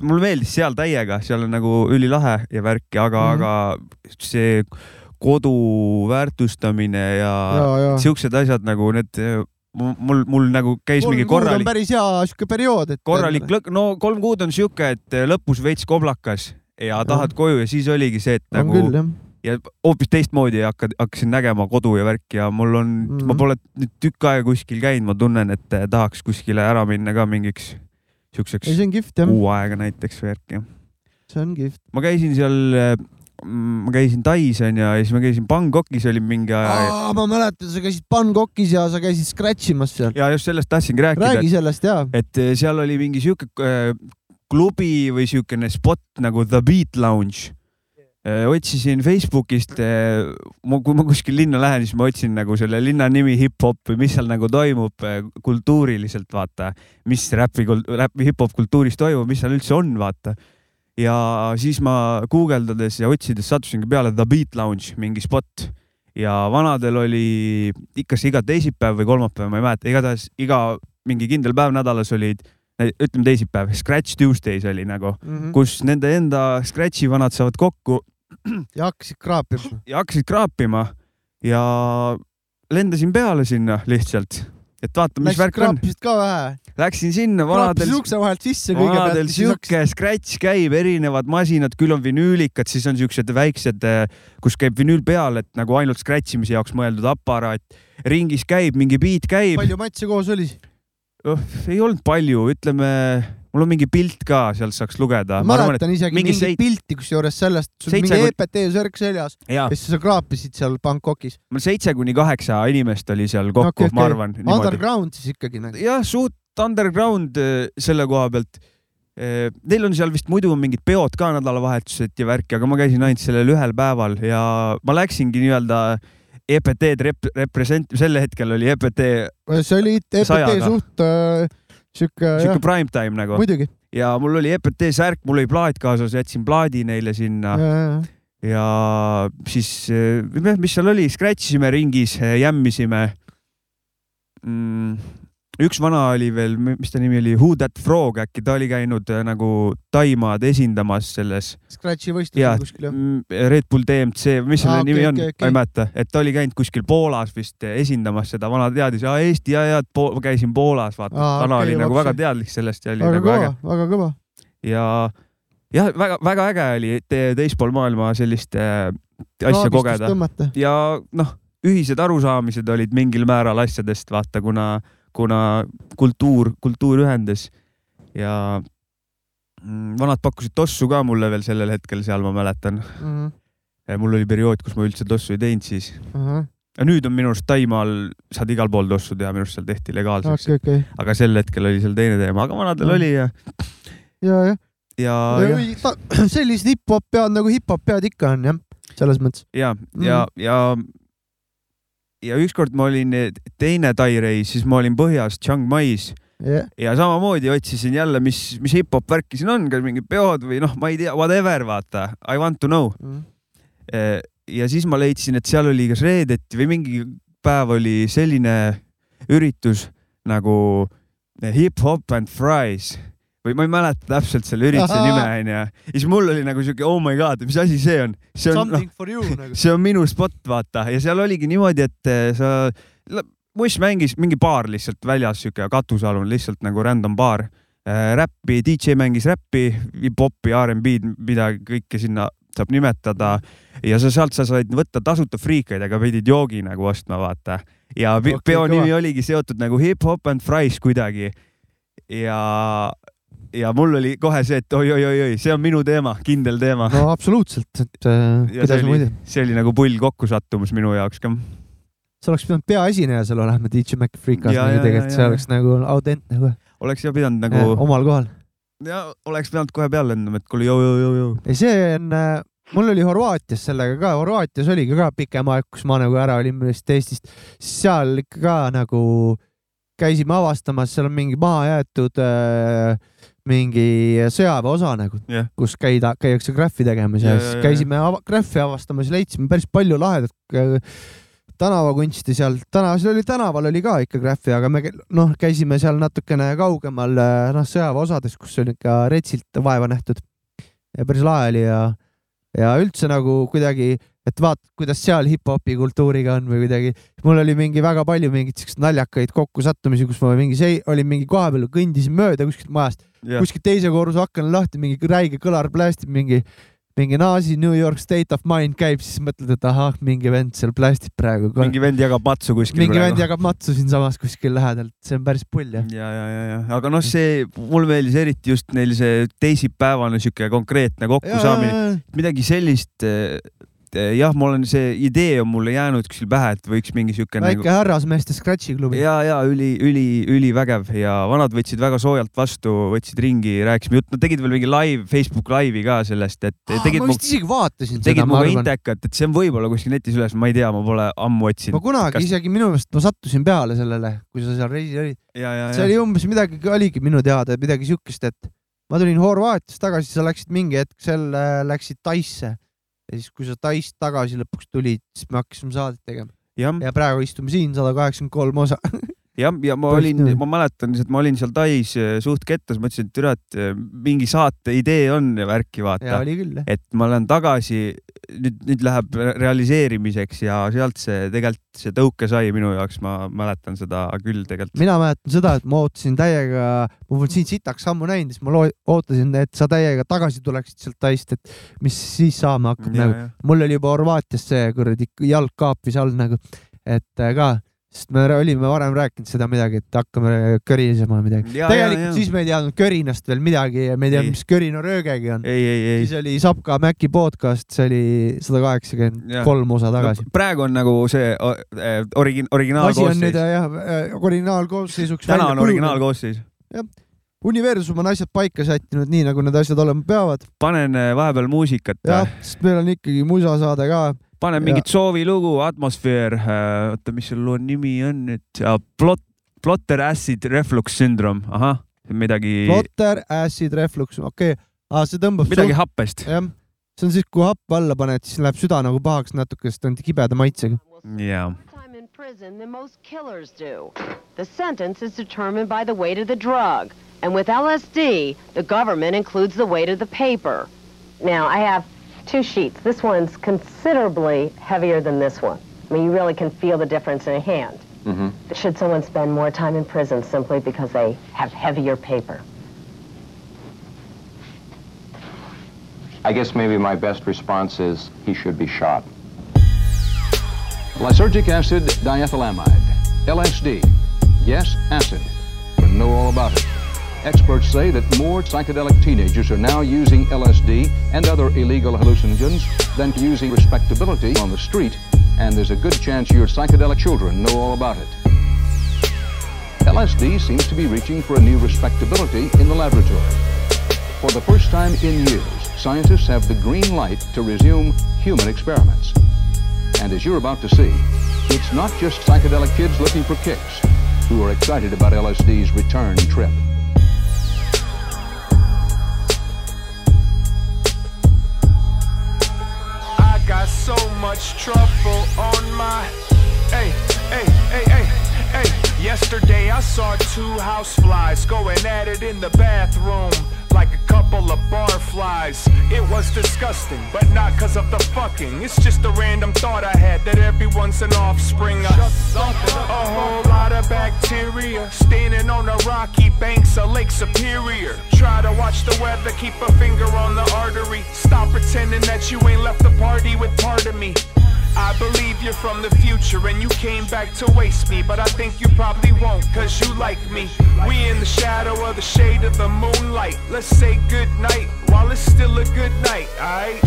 B: mulle meeldis seal täiega, seal on nagu ülilahe ja värki, aga mm, -hmm. aga see kodu väärtustamine ja,
A: ja, ja.
B: siuksed asjad nagu need, mul, mul nagu käis mingi
A: kolm on
B: korralik,
A: päris hea siuke periood, et.
B: korralik lõk, no kolm kuud on sihuke, et lõpus veits koblakas ja tahad koju ja siis oligi see, et
A: on
B: nagu
A: küll jah.
B: ja hoopis teistmoodi hakkad, hakkasin nägema kodu ja värki ja mul on mm,
A: Mhm.
B: -hmm. ma pole nüüd tükk aega kuskil käinud, ma tunnen, et eh, tahaks kuskile ära minna ka mingiks siukseks
A: on
B: kuu aega näiteks värki.
A: see on kihvt.
B: ma käisin seal, ma käisin Tais onju ja siis ma käisin Bangkokis oli mingi aja
A: ma mäletan, sa käisid Bangkokis ja sa käisid scratch imas seal.
B: ja just sellest tahtsingi rääkida,
A: räägi sellest ja.
B: et eh, seal oli mingi sihuke eh, klubi või siukene spot nagu The Beat Lounge. otsisin Facebookist, kui ma kuskil linna lähen, siis ma otsin nagu selle linna nimi hip-hop või mis seal nagu toimub eh, kultuuriliselt, vaata, mis räpi, räpi hip-hop kultuuris toimub, mis seal üldse on, vaata. Ja siis ma guugeldades ja otsides sattusingi peale The Beat Lounge, mingi spot ja vanadel oli ikka see iga teisipäev või kolmapäev, ma ei mäleta, igatahes iga mingi kindel päev nädalas olid, ütleme teisipäev, Scratch Tuesdays oli nagu,
A: Mhm.
B: kus nende enda Scratchi vanad saavad kokku [clears throat]
A: ja hakkasid kraapima.
B: ja hakkasid kraapima ja lendasin peale sinna lihtsalt, et vaata, mis
A: Läksid
B: värk on.
A: ka vähe?
B: Läksin sinna, vanadel
A: ukse vahelt sisse kõigepealt
B: vanadel sihuke scratch käib, erinevad masinad, küll on vinüülikad, siis on siuksed väiksed, kus käib vinüül peal, et nagu ainult scratch imise jaoks mõeldud aparaat. ringis käib, mingi beat käib.
A: palju matse koos oli?
B: ei olnud palju, ütleme, mul on mingi pilt ka, sealt saaks lugeda.
A: ma mäletan isegi
B: mingi
A: mingit
B: seit-
A: pilti kusjuures sellest, sul mingi
B: kuni-
A: EPT särk seljas
B: ja
A: ja siis sa kraapisid seal Bangkokis.
B: mul seitse kuni kaheksa inimest oli seal kokku, ma arvan.
A: Underground siis ikkagi nagu.
B: jah, suht underground eh, selle koha pealt. Neil on seal vist muidu mingid peod ka nädalavahetused ja värki, aga ma käisin ainult sellel ühel päeval ja ma läksingi nii-öelda EPT-d rep-, represent-, sel hetkel oli EPT
A: see oli EPT
B: Sajaga.
A: suht äh, sihuke
B: sihuke prime time nagu.
A: Muidugi.
B: ja mul oli EPT särk, mul oli plaat kaasas, jätsin plaadi neile sinna. Ja siis, mis seal oli, scratch isime ringis, jämmisime. Mm,. Üks vana oli veel, mis ta nimi oli, Who That Frog äkki, ta oli käinud äh, nagu Taimaad esindamas selles
A: Scratchi võistlusel kuskil jah.
B: Red Bull DMC, mis selle
A: Aa,
B: nimi
A: okei,
B: on
A: okei,,
B: ma ei mäleta, et ta oli käinud kuskil Poolas vist äh, esindamas seda, vana teadis, aa Eesti ja, ja po käisin Poolas, vaata,
A: Aa,
B: vana
A: okei,
B: oli nagu
A: vapsi.
B: väga teadlik sellest ja oli
A: väga
B: nagu
A: kõva
B: äge,
A: väga kõva.
B: ja jah, väga-väga äge oli te teispool maailma sellist äh, asja kogeda
A: tõmmata.
B: ja noh, ühised arusaamised olid mingil määral asjadest, vaata, kuna, kuna kultuur, kultuur ühendas ja mm, vanad pakkusid tossu ka mulle veel sellel hetkel seal, ma mäletan. mul oli periood, kus ma üldse tossu ei teinud siis. ja nüüd on minu arust Taimaal saad igal pool tossu teha, minu arust seal tehti legaalseks
A: okei, okei.
B: aga sel hetkel oli seal teine teema, aga vanadel
A: Mm.
B: oli ja,
A: ja, jah.
B: ja, ja,
A: sellised hip-hop pead nagu hip-hop pead ikka on jah, selles mõttes.
B: ja, ja, ja, ja ükskord ma olin teine Tai reis, siis ma olin põhjas Chiang Mai's.
A: Jah,
B: ja samamoodi otsisin jälle, mis, mis hip-hop värki siin on, kas mingid peod või noh, ma ei tea, whatever, vaata, I want to know. ja siis ma leidsin, et seal oli kas reedeti või mingi päev oli selline üritus nagu hip-hop and fries või ma ei mäleta täpselt selle ürituse nime onju. ja siis mul oli nagu siuke oh my god, mis asi see on? see on noh,
A: nagu.
B: see on minu spot, vaata, ja seal oligi niimoodi, et eh, sa, Mush mängis mingi baar lihtsalt väljas, siuke katusealune, lihtsalt nagu random baar. räppi, DJ mängis räppi, hip-hopi, R'n'B-d, midagi kõike sinna saab nimetada ja sa sealt sa said võtta tasuta friikaid, aga pidid joogi nagu ostma, vaata. ja okay, peo nimi oligi seotud nagu hip-hop and fries kuidagi. ja, ja mul oli kohe see, et oi-oi-oi-oi, see on minu teema, kindel teema
A: no absoluutselt, et äh,
B: ja
A: kuidas muidu.,
B: see oli nagu pull kokkusattumus minu jaoks ka.
A: sa oleks pidanud peaesineja seal olema DJ McFreekas
B: Ja,
A: nagu
B: ja,
A: tegelikult,
B: ja,
A: see
B: ja.
A: oleks nagu autentne kohe
B: oleks ja pidanud
A: nagu...
B: nagu,
A: omal kohal.
B: ja oleks pidanud kohe peale lendama, et kuule, joo-joo-joo-joo.
A: ja see on, mul oli Horvaatias sellega ka, Horvaatias oligi ka pikem aeg, kus ma nagu ära olin millest Eestist, seal ikka ka nagu käisime avastamas, seal on mingi mahajäetud äh, mingi sõjaväeosa nagu
B: Jah.
A: kus käida, käiakse graffi tegemas ja,
B: Ja,
A: siis käisime graffi avastamas ja leidsime päris palju lahedat äh, tänavakunsti seal, täna, seal oli tänaval oli ka ikka graffi, aga me noh, käisime seal natukene kaugemal äh, noh, sõjaväeosades, kus on ikka retsilt vaeva nähtud. Ja päris lahe oli ja, ja üldse nagu kuidagi et vaata, kuidas seal hip-hopi kultuuriga on või kuidagi. mul oli mingi väga palju mingeid siukseid naljakaid kokkusattumisi, kus ma mingi olin mingi koha peal, kõndisin mööda kuskilt majast, kuskilt teise korruse aken lahti, mingi räige kõlar plästib, mingi, mingi naasi New York State of Mind käib, siis mõtled, et ahah, mingi vend seal plästib praegu.
B: mingi vend jagab matsu kuskil
A: mingi vend
B: praegu.
A: jagab matsu siinsamas kuskil lähedalt, see on päris pull jah.
B: ja, ja, ja, ja, aga noh, see, mulle meeldis eriti just neil see teisipäevane sihuke konkreetne kokkusaamine, midagi sellist. jah, mul on see idee on mulle jäänud kuskil pähe, et võiks mingi sihuke nagu
A: väike härrasmeeste scratch'i klubi.
B: ja, ja üli, üli, ülivägev ja vanad võtsid väga soojalt vastu, võtsid ringi, rääkisime juttu, nad tegid veel mingi live, Facebook laivi ka sellest, et tegid
A: ma
B: mu
A: vist isegi vaatasin
B: tegid
A: seda, ma
B: minuga
A: arvan.
B: intekat, et see on võib-olla kuskil netis üles, ma ei tea, ma pole ammu
A: ma
B: otsinud.
A: kunagi
B: kas-
A: isegi minu meelest ma sattusin peale sellele, kui sa seal reisil olid. see oli umbes midagi, oligi minu teada midagi siukest, et ma tulin Horvaatiast tagasi, sa läksid mingi hetk seal, läksid Taisse ja siis, kui sa Taist tagasi lõpuks tulid, siis me hakkasime saadet tegema ja praegu istume siin sada kaheksakümmend kolm osa. [laughs]
B: jah, ja ma
A: Tõesti
B: olin ma mäletan, et ma olin seal Tais eh, suht kettas, mõtlesin, et türa, et eh, mingi saate idee on ja värki
A: ja
B: vaata. et ma lähen tagasi, nüüd, nüüd läheb re- realiseerimiseks ja sealt see tegelikult see tõuke sai minu jaoks, ma mäletan seda küll tegelikult.
A: mina mäletan seda, et ma ootasin täiega, ma polnud sind sitaks ammu näinud, siis ma ootasin, et sa täiega tagasi tuleksid sealt Taist, et mis siis saama hakkab nagu. mul oli juba Horvaatias see kuradi jalg kaapis all nagu, et äh, ka, sest me olime varem rääkinud seda midagi, et hakkame körisema midagi. Tegelikult
B: ja, ja.
A: siis me ei teadnud körinast veel midagi ja me ei teadnud, mis körina röögegi on. siis oli Sapka Maci podcast, see oli sada kaheksakümmend kolm osa tagasi
B: no,. praegu on nagu see o- eh, origi-,
A: asi on nüüd
B: originaalkoosseis.
A: jah, originaalkoosseisuks.
B: täna on originaalkoosseis.
A: universum on asjad paika sättinud nii, nagu need asjad olema peavad.
B: panen eh, vahepeal muusikat.
A: jah, sest meil on ikkagi musasaade ka.
B: Panen mingit soovilugu, Atmosfeer, oota, mis selle loo nimi on nüüd, Plot, Plotter Acid Reflux Syndrome, ahah, midagi,
A: Plotter, Acid Reflux, okei okay.. aa, see tõmbab
B: midagi happest.
A: jah, see on siis, kui happu alla paned, siis läheb süda nagu pahaks natuke, sest on kibeda maitsega.
B: jaa.
F: in prison than most killers do. The sentence is determined by the weight of the drug. And with LSD, the government includes the weight of the paper. Now, I have two sheets. This one's considerably heavier than this one. I mean, you really can feel the difference in a hand. Mm-hmm. Should someone spend more time in prison simply because they have heavier paper?
G: I guess maybe my best response is he should be shot.
H: Lysergic acid diethylamide, LSD. Yes, acid. But know all about it. Experts say that more psychedelic teenagers are now using LSD and other illegal hallucinogens than using respectability on the street, and there's a good chance your psychedelic children know all about it. LSD seems to be reaching for a new respectability in the laboratory. For the first time in years, scientists have the green light to resume human experiments. And as you're about to see, it's not just psychedelic kids looking for kicks who are excited about LSD's return trip.
I: Much trouble on my. Hey, hey, hey, hey, hey. Yesterday I saw two houseflies going at it in the bathroom like a couple of barflies. It was disgusting, but not cause of the fucking. It's just a random thought I had that everyone's an offspring of a whole lot of bacteria standing on the rocky banks of Lake Superior. Try to watch the weather, keep a finger on the artery. Stop pretending that you ain't left the party with part of me. I believe you're from the future and you came back to waste me, but I think you probably won't cause you like me. We in the shadow of the shade of the moonlight. Let's say goodnight while it's still a good night, alright?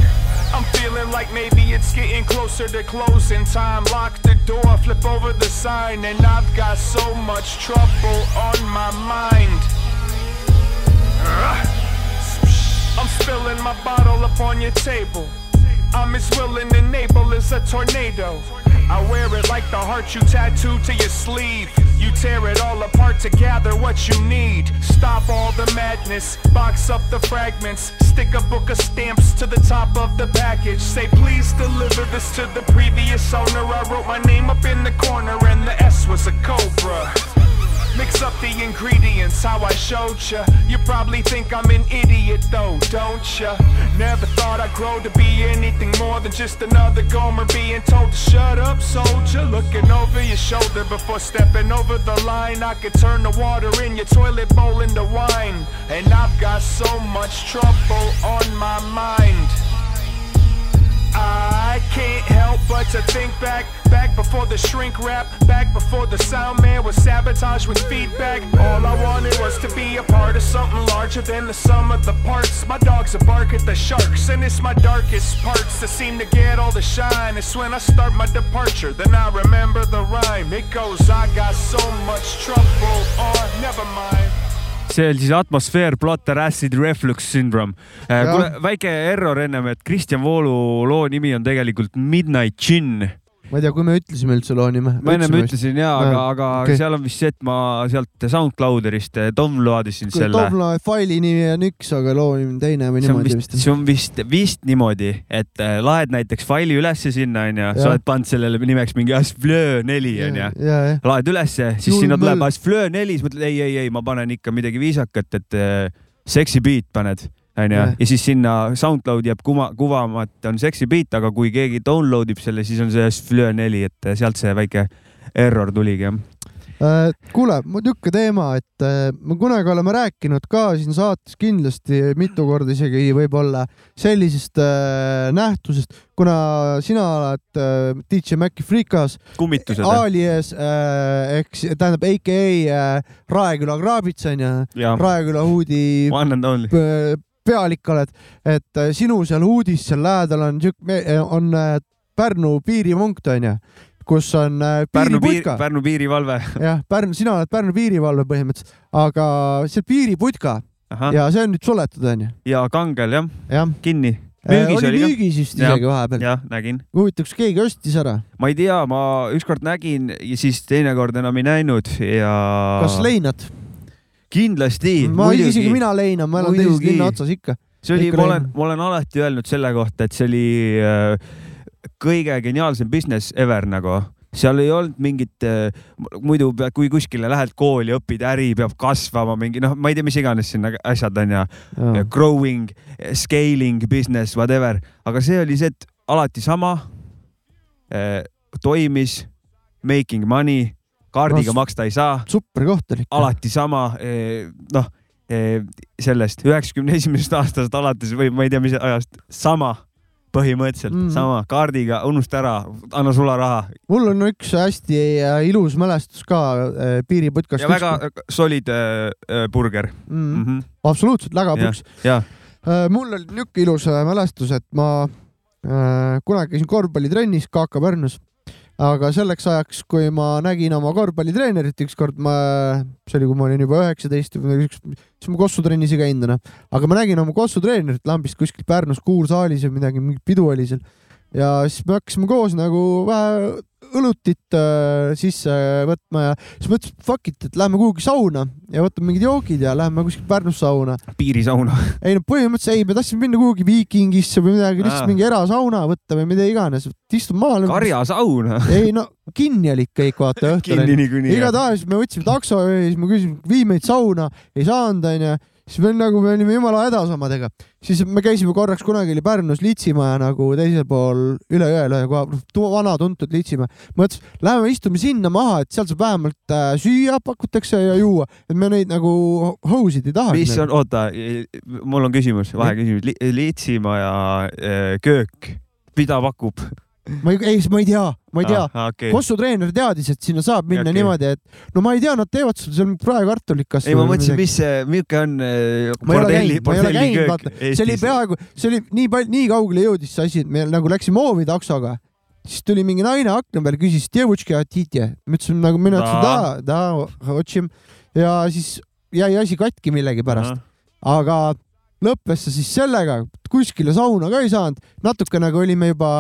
I: I'm feeling like maybe it's getting closer to closing time. Lock the door, flip over the sign, and I've got so much trouble on my mind. I'm spilling my bottle up on your table. I'm as willing and able as a tornado. I wear it like the heart you tattooed to your sleeve. You tear it all apart to gather what you need. Stop all the madness, box up the fragments, stick a book of stamps to the top of the package. Say, please deliver this to the previous owner. I wrote my name up in the corner, and the S was a cobra. Mix up the ingredients how I showed ya. You probably think I'm an idiot though, don't ya? Never thought I'd grow to be anything more than just another Gomer being told to shut up, soldier. Looking over your shoulder before stepping over the line. I could turn the water in your toilet bowl into wine. And I've got so much trouble on my mind. I can't help but to think back, back before the shrink wrap, back before the sound man was sabotaged with feedback. All I wanted was to be a part of something larger than the sum of the parts. My dogs are bark at the sharks, and it's my darkest parts that seem to get all the shine. It's when I start my departure, then I remember the rhyme. It goes, I got so much trouble, oh, never mind.
B: See oli siis atmosfäär, plotter acid reflux syndrome.
A: Jah.
B: kuule, väike error ennem, et Kristjan Voolu loo nimi on tegelikult Midnight Gin
A: ma ei tea, kui me ütlesime üldse loo nime.
B: ma ennem ütlesin ja, aga, aga
A: okei.
B: seal on vist see, et ma sealt SoundClouderist downloadisin selle.
A: Tobla faili nimi on üks, aga loo nimi on teine või niimoodi
B: vist, see on vist, vist niimoodi, et äh, laed näiteks faili ülesse sinna onju, sa oled pannud sellele nimeks mingi Asflöö neli onju. laed ülesse, siis
A: Julm
B: sinna tuleb. Asflöö neli, siis mõtled ei, ei, ei, ma panen ikka midagi viisakat, et äh, sexy beat paned onju ja siis sinna SoundCloudi jääb kuva, kuvama, et on sexy beat, aga kui keegi download ib selle, siis on see Asflöö neli, et äh, sealt see väike error tuligi jah.
A: Äh, kuule, niisugune teema, et äh, me kunagi oleme rääkinud ka siin saates kindlasti mitu korda isegi võib-olla sellisest äh, nähtusest, kuna sina oled DJ Maci Freekas [laughs]
B: kummitused.
A: alias ehk tähendab AKA Raeküla kraabits onju,
B: ja
A: Raeküla huudi
B: one and only.
A: Pealik oled, et äh, sinu seal uudis seal lähedal on siuke, on äh, Pärnu piiripunkt onju, kus on äh, piiriputka.
B: Pärnu piirivalve. [laughs]
A: jah, Pärnu, sina oled Pärnu piirivalve põhimõtteliselt, aga see piiriputka
B: ahah,
A: ja see on nüüd suletud onju,
B: ja kangel jah,
A: jah.
B: kinni. müügis
A: oli
B: oli
A: müügis vist isegi vahepeal.
B: jah, nägin.
A: huvitav, kas keegi ostis ära,
B: ma ei tea, ma ükskord nägin ja siis teinekord enam ei näinud ja.
A: kas leinad?
B: kindlasti.
A: ma isegi mina leinan, ma elan teises
B: Muidugi.
A: linna otsas ikka.
B: see oli, ma olen ma olen alati öelnud selle kohta, et see oli äh, kõige geniaalsem business ever nagu seal ei olnud mingit äh,, muidu kui kuskile lähed kooli, õpid äri, peab kasvama mingi noh, ma ei tea, mis iganes sinna asjad on ja growing, scaling, business, whatever, aga see oli see, et alati sama eh,. toimis, making money, kaardiga
A: No,
B: maksta ei saa,
A: super koht oli
B: alati sama eh,, noh eh, sellest üheksakümne esimesest aastast alates või ma ei tea, mis ajast, sama põhimõtteliselt mm.
A: Mhm.
B: sama kaardiga, unusta ära, anna sularaha
A: mul on üks hästi äh, ilus mälestus ka äh, piiriputkast.
B: ja väga solid äh, äh, burger
A: mm,.
B: mm. -hmm.
A: absoluutselt lägapüks.
B: ja
A: mul oli niisugune ilus mälestus, et ma äh, kunagi käisin korvpallitrennis KK Pärnus, aga selleks ajaks, kui ma nägin oma korvpallitreenerit ükskord, ma, see oli, kui ma olin juba üheksateist või siukest, siis ma Kossu trennis ei käinud enam, aga ma nägin oma Kossu treenerit lambist kuskil Pärnus kuursaalis või midagi, mingi pidu oli seal. Ja siis me hakkasime koos nagu vähe õlutit äh, sisse võtma ja siis mõtlesime, fuck it, et lähme kuhugi sauna ja võtame mingid joogid ja lähme kuskil Pärnus sauna.
B: piirisauna. [laughs]
A: ei no põhimõtteliselt ei, me tahtsime minna kuhugi Viikingisse või midagi, lihtsalt mingi erasauna võtta või mida iganes, istume maha.
B: karjasaun. [laughs]
A: ei no kinni olid kõik, vaata õhtul igatahes me võtsime takso ja siis ma küsisin, vii meid sauna, ei saanud onju. Siis me nagu me olime jumala hädas omadega, siis me käisime korraks kunagi oli Pärnus Litsimaja nagu teisel pool üle jõe ühe koha, vana tuntud Litsimaja. mõtlesin, lähme istume sinna maha, et seal saab vähemalt äh, süüa pakutakse ja juua, et me neid nagu housid ei taha.
B: mis on, oota, mul on küsimus, vaheküsimus Li,. Liitsimaja äh, köök, mida pakub?
A: Ma ei, ei, ma ei tea, ma ei tea.
B: Ah, okay.
A: Kossu treener teadis, et sinna saab minna okay. niimoodi, et no ma ei tea, nad teevad sul seal praekartulikas.
B: ei, ma mõtlesin, mis see, milline on
A: ole
B: bordelli,
A: käinud, ma ei ole
B: bordelli
A: käinud,
B: köök
A: vaata, see oli
B: Eestis.
A: peaaegu, see oli nii palju, nii kaugele jõudis see asi, et me nagu läksime hoovi taksoga, siis tuli mingi naine akna peal, küsis, ma ütlesin nagu mina ütlesin da, da, otsim ja siis jäi asi katki millegipärast, aga lõppes see siis sellega, kuskile sauna ka ei saanud, natuke nagu olime juba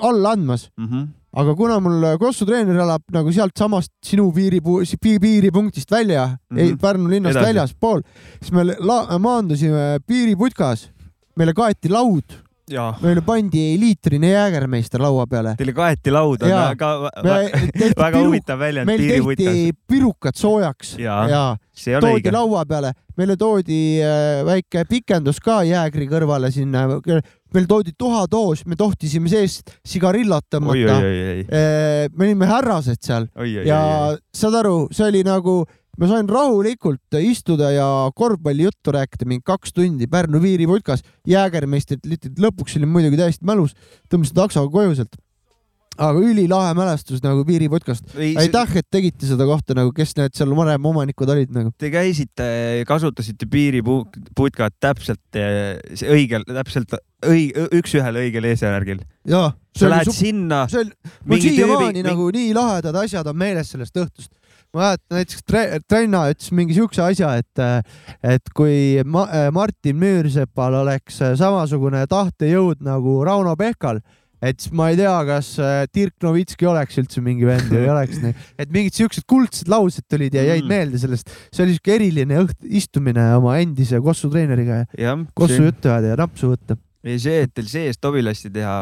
A: alla andmas,
B: Mhm.
A: aga kuna mul Kossu treener elab nagu sealtsamast sinu piiripuu-, piiripunktist välja mm. -hmm. ei Pärnu linnast väljaspool, siis me la- maandusime piiriputkas, meile kaeti laud meile pandi liitrine jäägermeister laua peale.
B: teile kaeti laud on
A: Jaa. [laughs]
B: väga, väga huvitav väljend,
A: meil tehti pirukad soojaks. Ja
B: on
A: toodi
B: õige.
A: laua peale, meile toodi äh, väike pikendus ka jäägri kõrvale sinna, meil toodi tuhatoos, me tohtisime seest sigarillot
B: oi, oi,
A: tõmmata.
B: oi, oi,
A: me olime härrased seal.
B: Oi, oi,
A: ja
B: oi,
A: saad aru, see oli nagu, ma sain rahulikult istuda ja korvpallijuttu rääkida mingi kaks tundi Pärnu piiriputkas. jäägermeistrit litrit, lõpuks olin muidugi täiesti mälus, tõmbasin taksoga koju sealt. aga ülilahe mälestus nagu piiriputkast. aitäh, et tegite seda kohta nagu, kes need seal varem omanikud olid nagu.
B: Te käisite, kasutasite piiriputkat täpselt eh, see õigel, täpselt õige, üks-ühele õigel eesmärgil.
A: jaa,
B: sa lähed sinna,
A: see oli, mul siiamaani
B: mingi-
A: nagu nii lahedad asjad on meeles sellest õhtust. Ma mäletan näiteks tre, Trenna ütles mingi siukse asja, et, et kui ma, Martin Müürsepal oleks samasugune tahtejõud nagu Rauno Pehkal, et siis ma ei tea, kas Dirk Novitski oleks üldse mingi vend või ei [laughs] oleks, et mingid siuksed kuldsed laused tulid ja jäid
B: Mm.
A: meelde sellest. see oli siuke eriline õht, istumine oma endise Kossu treeneriga ja
B: jah,
A: Kossu juttu ajada ja napsu võtta.
B: ja see, et teil sees tobilasti teha,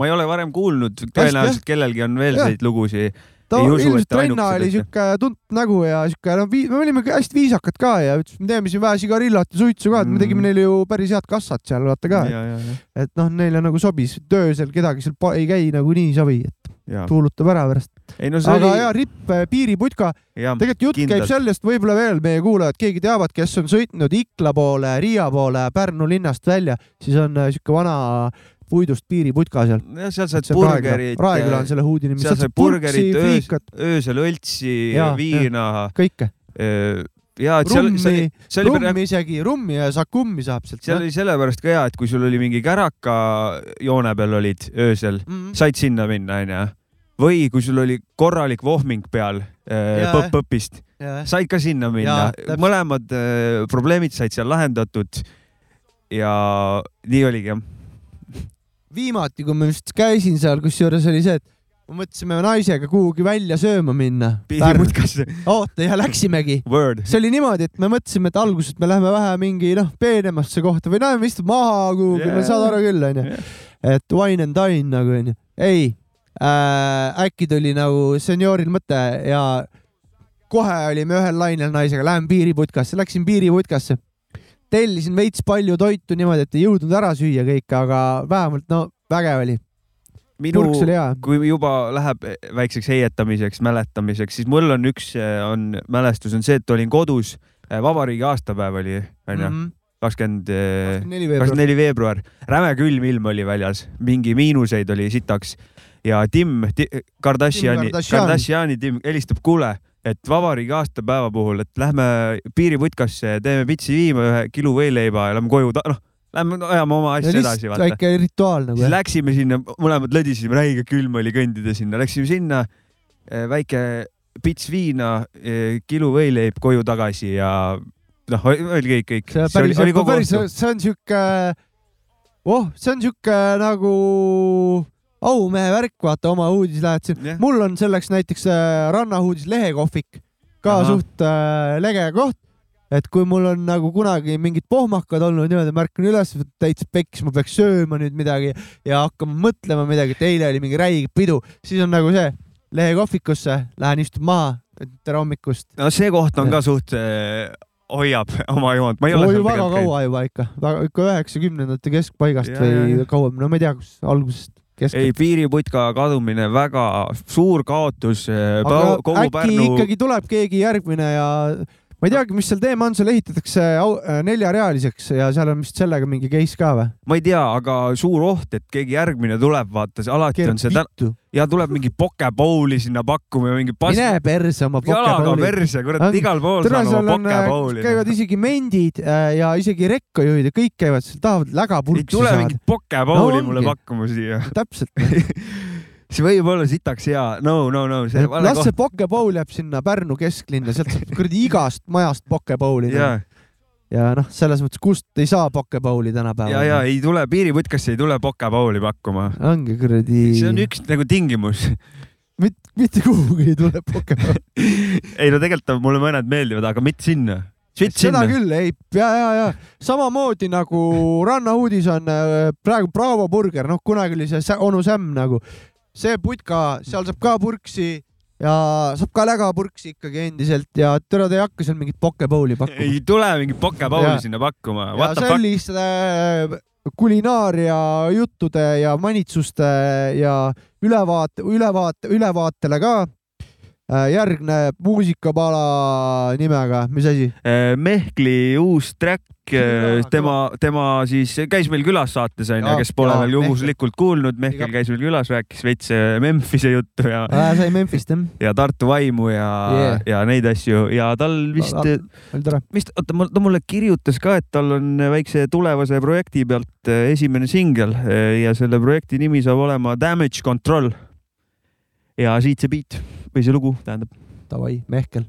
B: ma ei ole varem kuulnud, tõenäoliselt kellelgi on veel selliseid lugusid.
A: Ta
B: ei usu, et ainukesed
A: oli siuke tuntud nägu ja siuke, no vi- me olime hästi viisakad ka ja ütles, me teeme siin vähe sigarillot ja suitsu ka, et me
B: Mm.
A: tegime neile ju päris head kassat seal vaata ka, et noh, neile nagu sobis, töösel kedagi seal ei käi nagunii ei sobi, et
B: ja.
A: tuulutab ära pärast.
B: no
A: aga
B: oli
A: ja, ripp, piiriputka,
B: jah,
A: tegelikult jutt käib
B: kindlalt.
A: sellest, võib-olla veel meie kuulajad, keegi teavad, kes on sõitnud Ikla poole, Riia poole, Pärnu linnast välja, siis on äh, siuke vana puidust piiriputka seal.
B: jah, seal saad burgerit,
A: Raeküla on selle huudi nimi,
B: seal
A: purksi,
B: burgerit, öösel õltsi viina.
A: kõike.
B: ja, et seal,
A: rummi,
B: see oli,
A: rummi isegi, rummi ja sakummi saab sealt.
B: seal oli sellepärast ka hea, et kui sul oli mingi käraka joone peal olid öösel,
A: mm.
B: said sinna minna, onju. või kui sul oli korralik vohming peal
A: Jaa.
B: põpp-põppist,
A: ja,
B: said ka sinna minna mõlemad äh, probleemid said seal lahendatud. ja nii oligi jah.
A: viimati, kui ma just käisin seal, kusjuures oli see, et me mõtlesime naisega kuhugi välja sööma minna.
B: piiriputkasse,
A: oota ja läksimegi. see oli niimoodi, et me mõtlesime, et alguses me läheme vähe mingi noh, peenemasse kohta või noh, me istume maha kuhugi yeah., no saad aru küll, onju. et wine and dine nagu onju. ei äh,, äkki tuli nagu senioril mõte ja kohe olime ühel lainel naisega, lähme piiriputkasse, läksin piiriputkasse. Tellisin veits palju toitu niimoodi, et ei jõudnud ära süüa kõike, aga vähemalt no vägev oli.
B: minu kui juba läheb väikseks heietamiseks, mäletamiseks, siis mul on üks, on mälestus on see, et olin kodus, vabariigi aastapäev oli, onju, kakskümmend,
A: Mhm. veebruar.
B: kakskümmend neli veebruar, räme külm ilm oli väljas, mingi miinuseid oli sitaks ja Tim, Tim, Kardashiani,
A: Kardashian.
B: Kardashiani Tim helistab, kuule, et vabariigi aastapäeva puhul, et lähme piiriputkasse, teeme pitsi viima ühe kilo võileiba ja lähme koju, noh, lähme ajame oma asja edasi,
A: väike rituaal nagu
B: siis läksime sinna, mõlemad lõdisime, räige külm oli kõndida sinna, läksime sinna, väike pits viina, kilo võileib koju tagasi ja noh, oli kõik, kõik.
A: see päris, päris, see on sihuke, oh, see on sihuke nagu aumehe värk, vaata oma uudis lähed siin
B: Jah.
A: mul on selleks näiteks äh, Rannahuudis lehekohvik ka
B: Ahah.
A: suht äh, lege koht. et kui mul on nagu kunagi mingid pohmakad olnud niimoodi, märkan üles, täitsa peks, ma peaks sööma nüüd midagi ja hakkama mõtlema midagi, et eile oli mingi räige pidu, siis on nagu see lehekohvikusse, lähen istun maha, tere hommikust.
B: no see koht on ka suht, hoiab [laughs] oma joont, ma ei ole
A: väga kaua juba ikka, ikka üheksakümnendate keskpaigast
B: Ja, ja,
A: või
B: ja.
A: kauem, no ma ei tea, kus algusest
B: ei,
A: keskelt.
B: piiriputka kadumine väga suur kaotus. kogu
A: äkki
B: Pärnu,
A: ikkagi tuleb keegi järgmine ja ma ei teagi, mis seal teema on, seal ehitatakse äh, neljarealiseks ja seal on vist sellega mingi case ka või?
B: ma ei tea, aga suur oht, et keegi järgmine tuleb, vaata, alati on see täna ja tuleb mingi pokebowli sinna pakkuma ja mingi pass-
A: mine perse oma
B: jalaga
A: pokebowli.
B: perse, kurat
A: On-,
B: igal pool saan oma
A: äh,
B: pokebowli.
A: käivad isegi mendid äh, ja isegi rekkajuhid ja kõik käivad seal, tahavad
B: ei
A: lägapurksi
B: tule
A: saada
B: mingit. pokebowli
A: No
B: mulle pakkuma siia.
A: täpselt. [laughs]
B: see võib olla sitaks hea, no, no, no
A: las see pokebowl jääb sinna Pärnu kesklinna, sealt saab kuradi igast majast pokebowli.
B: ja,
A: ja noh, selles mõttes, kust ei saa pokebowli tänapäeval.
B: ja, ja ei tule, piiriputkasse ei tule pokebowli pakkuma.
A: ongi kuradi.
B: see on üks nagu tingimus.
A: mitte, mitte kuhugi ei tule Pokemon. [laughs]
B: ei no tegelikult mulle mõned meeldivad, aga mitte sinna. Svits
A: seda
B: sinna.
A: küll, ei, ja, ja, ja samamoodi nagu rannauudis on äh, praegu Bravo burger, noh, kunagi oli see onu Sämm nagu, see putka, seal saab ka purksi ja saab ka lägapurksi ikkagi endiselt ja tere, te ei hakka seal mingit pokebowli [laughs] pakkuma.
B: ei tule mingit
A: Jaa.
B: pokepauli sinna pakkuma.
A: ja selliste äh, kulinaaria juttude ja manitsuste ja ülevaate, ülevaate, ülevaatele ka äh, järgneb muusikapala nimega, mis asi?
B: Mehkli uus track, tema, tema siis käis meil külas saates onju kes pole
A: jaa,
B: veel juhuslikult kuulnud, Mehkel käis meil külas, rääkis veits äh, Memphise juttu ja,
A: sai Memphist jah?
B: ja Tartu vaimu ja
A: Yeah.
B: ja neid asju ja tal vist, vist, oota, ta mulle kirjutas ka, et tal on väikse tulevase projekti pealt äh, esimene singel äh, ja selle projekti nimi saab olema Damage Control. ja siit see beat või see lugu tähendab.
A: Davai, Mehkel.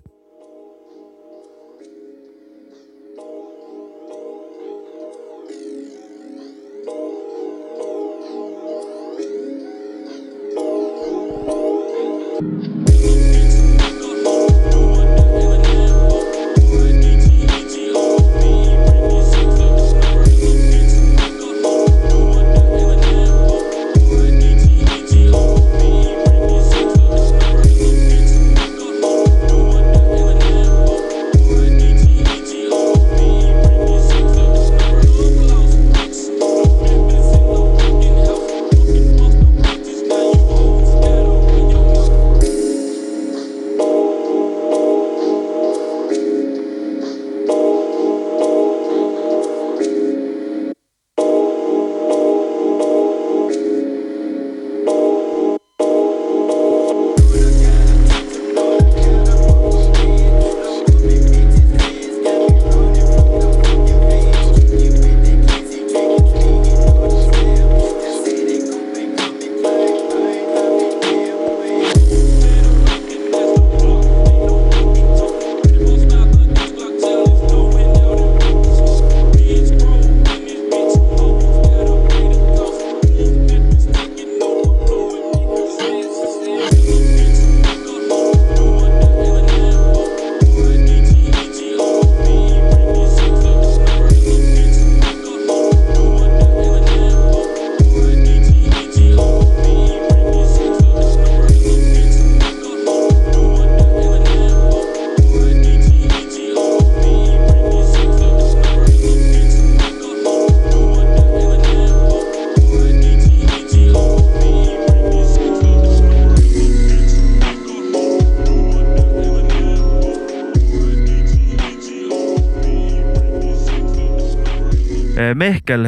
B: Mehkel,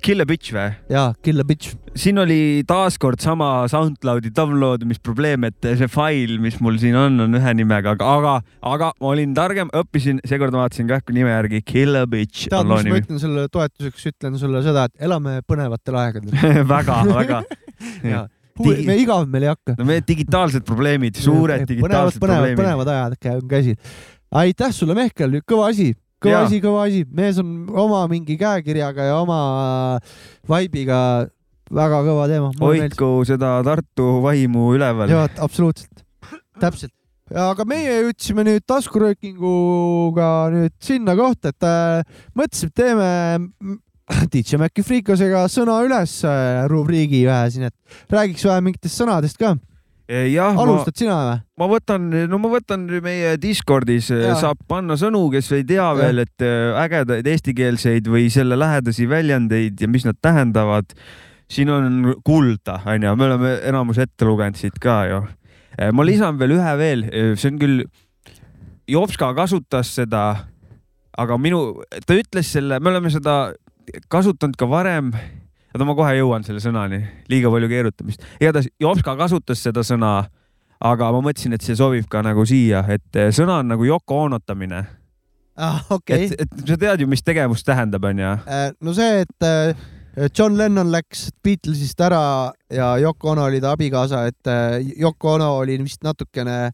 B: Kill a Bitch või?
A: jaa, Kill a Bitch.
B: siin oli taaskord sama SoundCloudi downloadimisprobleem, et see fail, mis mul siin on, on ühe nimega, aga, aga, aga ma olin targem, õppisin, seekord vaatasin kähku nime järgi Kill a Bitch
A: tead, mis ma ütlen sulle toetuseks, ütlen sulle seda, et elame põnevatel aegadel. [laughs]
B: väga, väga. [laughs]
A: ja Digi... me igav meil ei hakka.
B: no meie digitaalsed probleemid, suured
A: põnevad,
B: digitaalsed
A: põnevad,
B: probleemid.
A: põnevad ajad on käsil. aitäh sulle, Mehkel, kõva asi, kõva asi, kõva asi, mees on oma mingi käekirjaga ja oma vibe'iga väga kõva teema.
B: hoidku seda Tartu vaimu üleval.
A: jaa, absoluutselt, täpselt. aga meie jõudsime nüüd taskuröökinguga nüüd sinna kohta, et äh, mõtlesime, et teeme DJ Maci Freekosega sõna üles äh, rubriigi ühe siin, et räägiks vähe mingitest sõnadest ka.
B: jah, ma,
A: alustad sina või?
B: ma võtan, no ma võtan meie Discordis
A: Jaa.
B: saab panna sõnu, kes ei tea
A: Jah.
B: veel, et äh, ägedaid eestikeelseid või selle lähedasi väljendeid ja mis nad tähendavad. siin on kulda, onju, me oleme enamus ette lugenud siit ka ju. ma lisan veel ühe veel, see on küll, Jopska kasutas seda, aga minu, ta ütles selle, me oleme seda kasutanud ka varem oota, ma kohe jõuan selle sõnani, liiga palju keerutamist. igatahes Jopska kasutas seda sõna, aga ma mõtlesin, et see sobib ka nagu siia, et eh, sõna on nagu Yoko Onotamine.
A: ah,. okei
B: et, et sa tead ju, mis tegevus tähendab, onju.
A: Äh, no see, et äh, John Lennon läks Beatlesist ära ja Yoko Ono oli ta abikaasa, et Yoko Ono oli vist natukene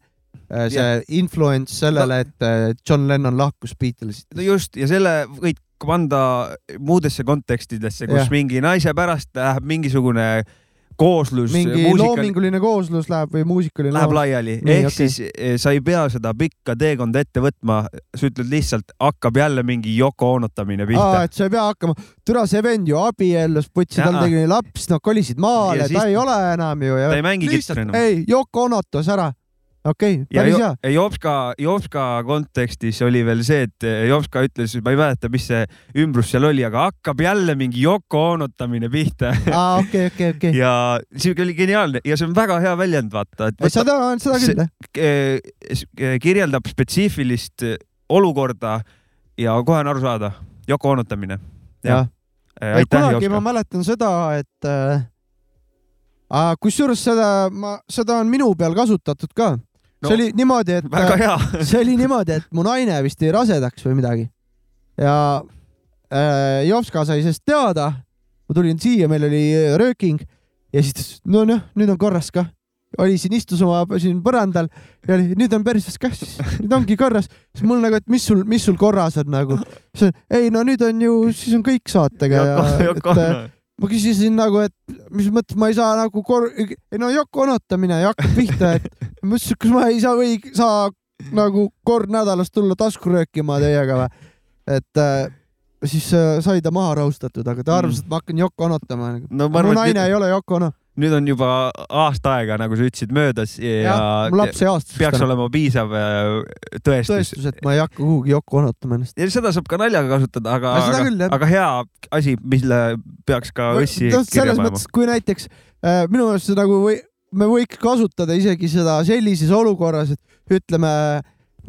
A: see
B: Jah.
A: influence sellele, et äh, John Lennon lahkus Beatlesist.
B: no just ja selle võid panda muudesse kontekstidesse, kus
A: Jah.
B: mingi naise pärast läheb mingisugune kooslus,
A: mingi
B: muusika
A: loominguline kooslus läheb või muusikaline
B: läheb laiali, ehk
A: okei.
B: siis eh, sa ei pea seda pikka teekonda ette võtma, sa ütled lihtsalt, hakkab jälle mingi Yoko Onotamine pihta.
A: et sa ei pea hakkama, türa see vend ju abiellus, putsi, tal tegi laps, nad kolisid maale
B: Ja,
A: ta ei ole enam ju.
B: ta ei mängi kitru enam.,
A: ei, Yoko Onotos ära. Okei okay,,
B: ja
A: päris hea.
B: Jopska, Jopska kontekstis oli veel see, et eh, Jopska ütles, ma ei mäleta, mis see ümbrus seal oli, aga hakkab jälle mingi Yoko Onotamine pihta
A: aa, okei, okei, okei.
B: ja siuke oli geniaalne ja see on väga hea väljend, vaata,
A: seda, seda küll, jah.
B: eh, eh, kirjeldab spetsiifilist olukorda ja kohe on aru saada, Yoko Onotamine.
A: jah.
B: aitäh,
A: kunagi ma
B: Jopska.
A: mäletan seda, et äh, kusjuures seda, ma, seda on minu peal kasutatud ka no,. See oli niimoodi, et
B: hea. [laughs]
A: see oli niimoodi, et mu naine vist jäi rasedaks või midagi ja äh, Jopska sai sellest teada. ma tulin siia, meil oli äh, rööking ja siis ta ütles, no noh, nüüd on korras kah. oli siin, istus oma siin põrandal ja oli, nüüd on päris kah siis, nüüd ongi korras. siis mul nagu, et mis sul, mis sul korras on nagu. ei no nüüd on ju, siis on kõik saatega ja
B: Yoko,
A: et äh, [laughs] ma küsisin nagu, et mis mõttes ma ei saa nagu kor-, ei no Yoko onotamine ja hakkab pihta, et ma ütlesin, et kas ma ei saa või saa nagu kord nädalas tulla tasku röökima teiega või. et äh, siis äh, sai ta maha rahustatud, aga ta arvas, et ma hakkan Yoko onotama.
B: no ma arvan,
A: naine
B: et
A: ei ole Yoko ono.
B: Nüüd, on juba aasta aega, nagu sa ütlesid, möödas ja,
A: jah, mu laps sai aastaseks
B: peaks
A: täna.
B: olema piisav äh, tõestus,
A: tõestus, et ma ei hakka kuhugi Yoko onotama ennast.
B: ja seda saab ka naljaga kasutada, aga
A: No
B: aga, aga hea asi, mille peaks ka õssi kirja
A: selles
B: panema
A: mõttes, kui näiteks äh, minu meelest see nagu või me võiks kasutada isegi seda sellises olukorras, et ütleme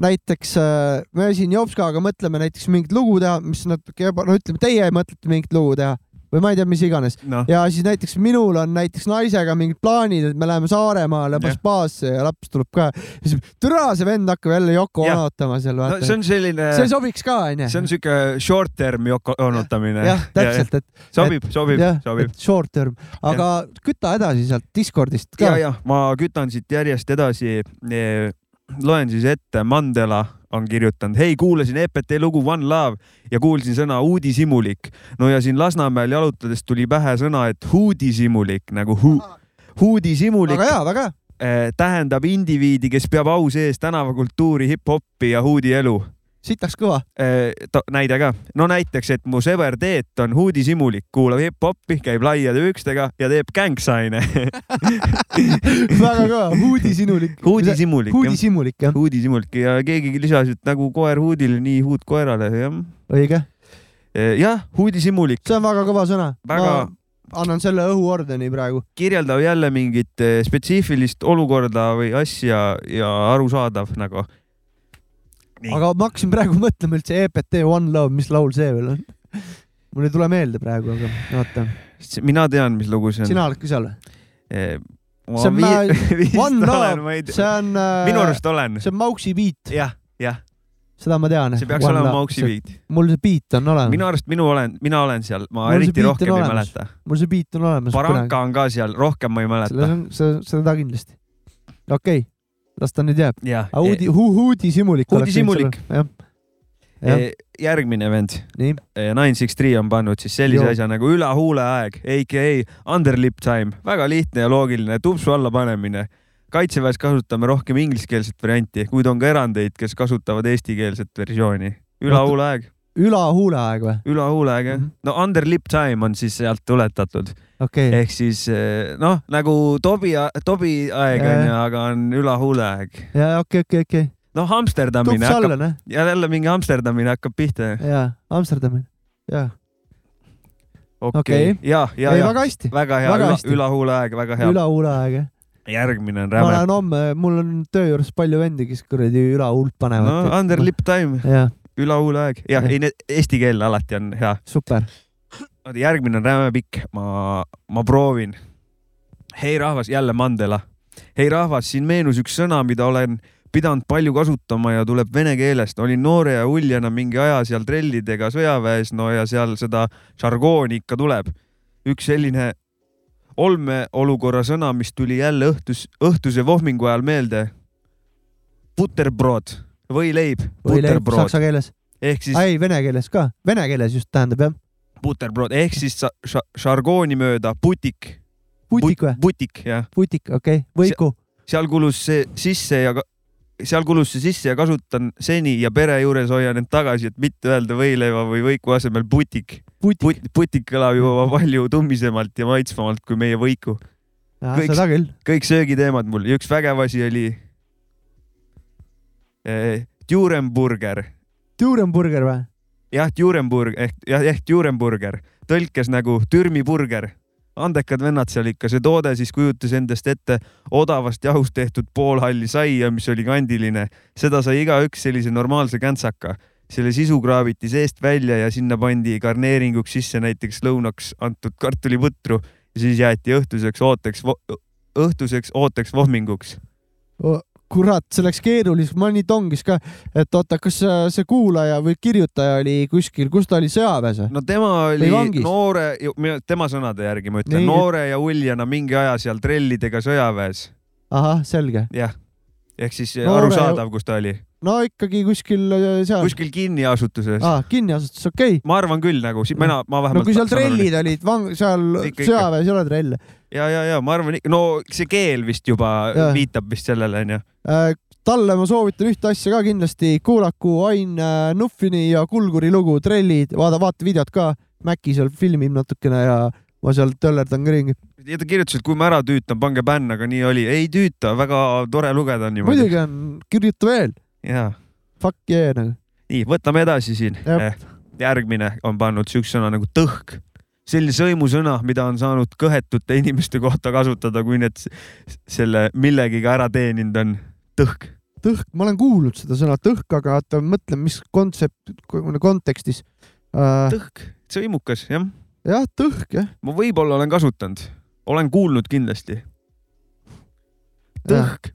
A: näiteks äh, me siin Jopskaga mõtleme näiteks mingit lugu teha, mis natuke eba, no ütleme, teie mõtlete mingit lugu teha või ma ei tea, mis iganes
B: noh,
A: ja siis näiteks minul on näiteks naisega mingid plaanid, et me läheme Saaremaale
B: Jah.
A: spaasse ja laps tuleb ka, siis türa see vend hakkab jälle Yoko
B: Jah.
A: onotama seal,
B: no see. on selline,
A: see sobiks ka onju.
B: see on siuke short term joko- onotamine.
A: jah, täpselt, et
B: sobib, sobib, sobib.
A: short term, aga küta edasi sealt Discordist ka
B: ja, ja ma kütan siit järjest edasi. loen siis ette, Mandela on kirjutanud, hei, kuulasin EPT lugu One Love ja kuulsin sõna uudishimulik. no ja siin Lasnamäel jalutades tuli pähe sõna, et huudishimulik nagu hu-, huudishimulik
A: väga hea, väga hea.
B: eh, tähendab indiviidi, kes peab au sees tänavakultuuri, hip-hopi ja huudielu
A: sitaks kõva.
B: eh,. näide ka, no näiteks, et mu sõber Teet on huudishimulik, kuulab hip-hopi, käib laiade pükstega ja teeb gängsaine. [laughs]
A: väga kõva, huudisinulik.
B: huudishimulik, jah.
A: huudisimulik jah,
B: huudishimulik ja keegi lisas, et nagu koer huudile, nii huud koerale, jah.
A: õige,
B: jah, huudishimulik
A: see on väga kõva sõna.
B: Väga-
A: ma annan selle õhuordeni praegu.
B: kirjeldab jälle mingit eh, spetsiifilist olukorda või asja ja arusaadav nagu.
A: Aga ma hakkasin praegu mõtlema üldse EPT One Love, mis laul see veel on? mul ei tule meelde praegu, aga vaata,
B: mina tean, mis lugu see on.
A: sina oled ka seal või?
B: Eh,
A: see on [laughs]
B: vist
A: One Love, see on äh,
B: minu, arust olen.
A: see on Mauksi beat,
B: jah, jah,
A: seda ma tean.
B: see peaks olema Mauksi. beat.
A: mul see beat on olemas,
B: minu arust minu olen, mina olen seal, ma
A: Mul
B: eriti rohkem ei mäleta.
A: mul see beat on olemas.
B: Baranka on ka seal, rohkem ma ei mäleta.
A: seda kindlasti. okei okay., las ta nüüd jääb. aga Uudi, Uudisimulik.
B: Uudishimulik.
A: jah, jah,
B: Eh, järgmine vend,
A: nii,
B: Nine Six Three on pannud siis sellise
A: Joo.
B: asja nagu üle huule aeg, AKA underlip time, väga lihtne ja loogiline tupsu alla panemine. kaitseväes kasutame rohkem ingliskeelset varianti, kuid on ka erandeid, kes kasutavad eestikeelset versiooni. üle
A: Oota.
B: huule aeg,
A: ülahuuleaeg või?
B: üle huule aeg jah
A: Mhm..
B: no underlip time on siis sealt tuletatud,
A: okei okay.,
B: ehk siis eh, noh, nagu Tobi, Tobi aeg on ju, aga on üle huule aeg.
A: ja okei, okei, okei,
B: noh, Amsterdamine
A: tups
B: hakkab, ja jälle mingi Amsterdamine hakkab pihta.
A: jaa, Amsterdamil, jaa,
B: okei
A: Okei.,
B: ja, ja,
A: ei
B: ja
A: väga hästi,
B: väga hea
A: väga
B: üle,
A: hästi.
B: üle huule aeg, väga hea.
A: ülahuuleaeg, jah.
B: järgmine on
A: ma
B: räme.
A: lähen homme, mul on töö juures palju vendi, kes kuradi ülahuult
B: no
A: panevad.
B: under lip time,
A: jah,
B: üle huule aeg, jah, ei, eesti keel alati on hea.
A: super,
B: oota, järgmine on räme pikk, ma, ma proovin. hei rahvas, jälle Mandela. hei rahvas, siin meenus üks sõna, mida olen pidanud palju kasutama ja tuleb vene keelest. olin noore ja uljana mingi aja seal trellidega sõjaväes, no ja seal seda žargooni ikka tuleb. üks selline olmeolukorra sõna, mis tuli jälle õhtus, õhtuse vohmingu ajal meelde. Butterbrod, võileib,
A: võileib saksa keeles,
B: ehk siis
A: ei vene keeles ka, vene keeles just tähendab jah,
B: butterbrod ehk siis žargooni mööda putik,
A: Butik või?
B: butik jah,
A: butik, okei. Okay., Võiku.
B: seal kulus see sisse ja seal kulus see sisse ja kasutan seni ja pere juures hoian end tagasi, et mitte öelda võileiva või võiku asemel butik.
A: butik,
B: butik kõlab juba palju tummisemalt ja maitsvamalt kui meie võiku. kõik- kõik söögiteemad mul. Ja üks vägev asi oli eh, Durenburger
A: Durenburger või?
B: jah, Durenburg ehk jah, ehk Durenburger tõlkes nagu Türmi burger. andekad vennad seal ikka, see toode siis kujutas endast ette odavast jahust tehtud poolhalli saia, mis oli kandiline. seda sai igaüks sellise normaalse käntsaka. selle sisu kraabiti seest välja ja sinna pandi garneeringuks sisse näiteks lõunaks antud kartuliputru ja siis jäeti õhtuseks ooteks, õhtuseks ooteks vohminguks.
A: kurat, see läks keeruliseks, ma nii tongis ka, et oota, kas see- see kuulaja või kirjutaja oli kuskil, kus ta oli sõjaväes või?
B: no tema oli noore, tema sõnade järgi ma ütlen, noore ja uljana mingi aja seal trellidega sõjaväes.
A: ahah, selge.
B: jah, ehk siis
A: Noore
B: arusaadav, kus ta oli.
A: No ikkagi kuskil äh, seal.
B: kuskil kinniasutuses ah..
A: kinniasutus, okei okay..
B: ma arvan küll nagu, mina, ma
A: no
B: vähemalt.
A: kui seal trellid olid, seal sõjaväes ei ole trelle.
B: ja, ja, ja ma arvan, no see keel vist juba
A: Jaa.
B: viitab vist sellele onju.
A: Äh, talle ma soovitan ühte asja ka kindlasti, kuulaku Ain äh, Nuffini ja Kulguri lugu Trellid, vaata, vaata videot ka. Mäkki seal filmib natukene ja ma seal töllerdan ka ringi.
B: ja ta kirjutas, et kui ma ära tüütan, pange bänn, aga nii oli. ei tüüta, väga tore lugeda on niimoodi.
A: muidugi on, kirjuta veel,
B: jaa.
A: fuck yeah nagu.
B: nii, võtame edasi siin
A: Jep..
B: järgmine on pannud siukse sõna nagu tõhk. selline sõimusõna, mida on saanud kõhetute inimeste kohta kasutada, kui need selle millegiga ära teeninud on. tõhk.
A: tõhk, ma olen kuulnud seda sõna tõhk, aga oota, mõtlen, mis kontsept, kontekstis äh,.
B: tõhk, sõimukas, jah.
A: jah, tõhk jah.
B: ma võib-olla olen kasutanud, olen kuulnud kindlasti. tõhk.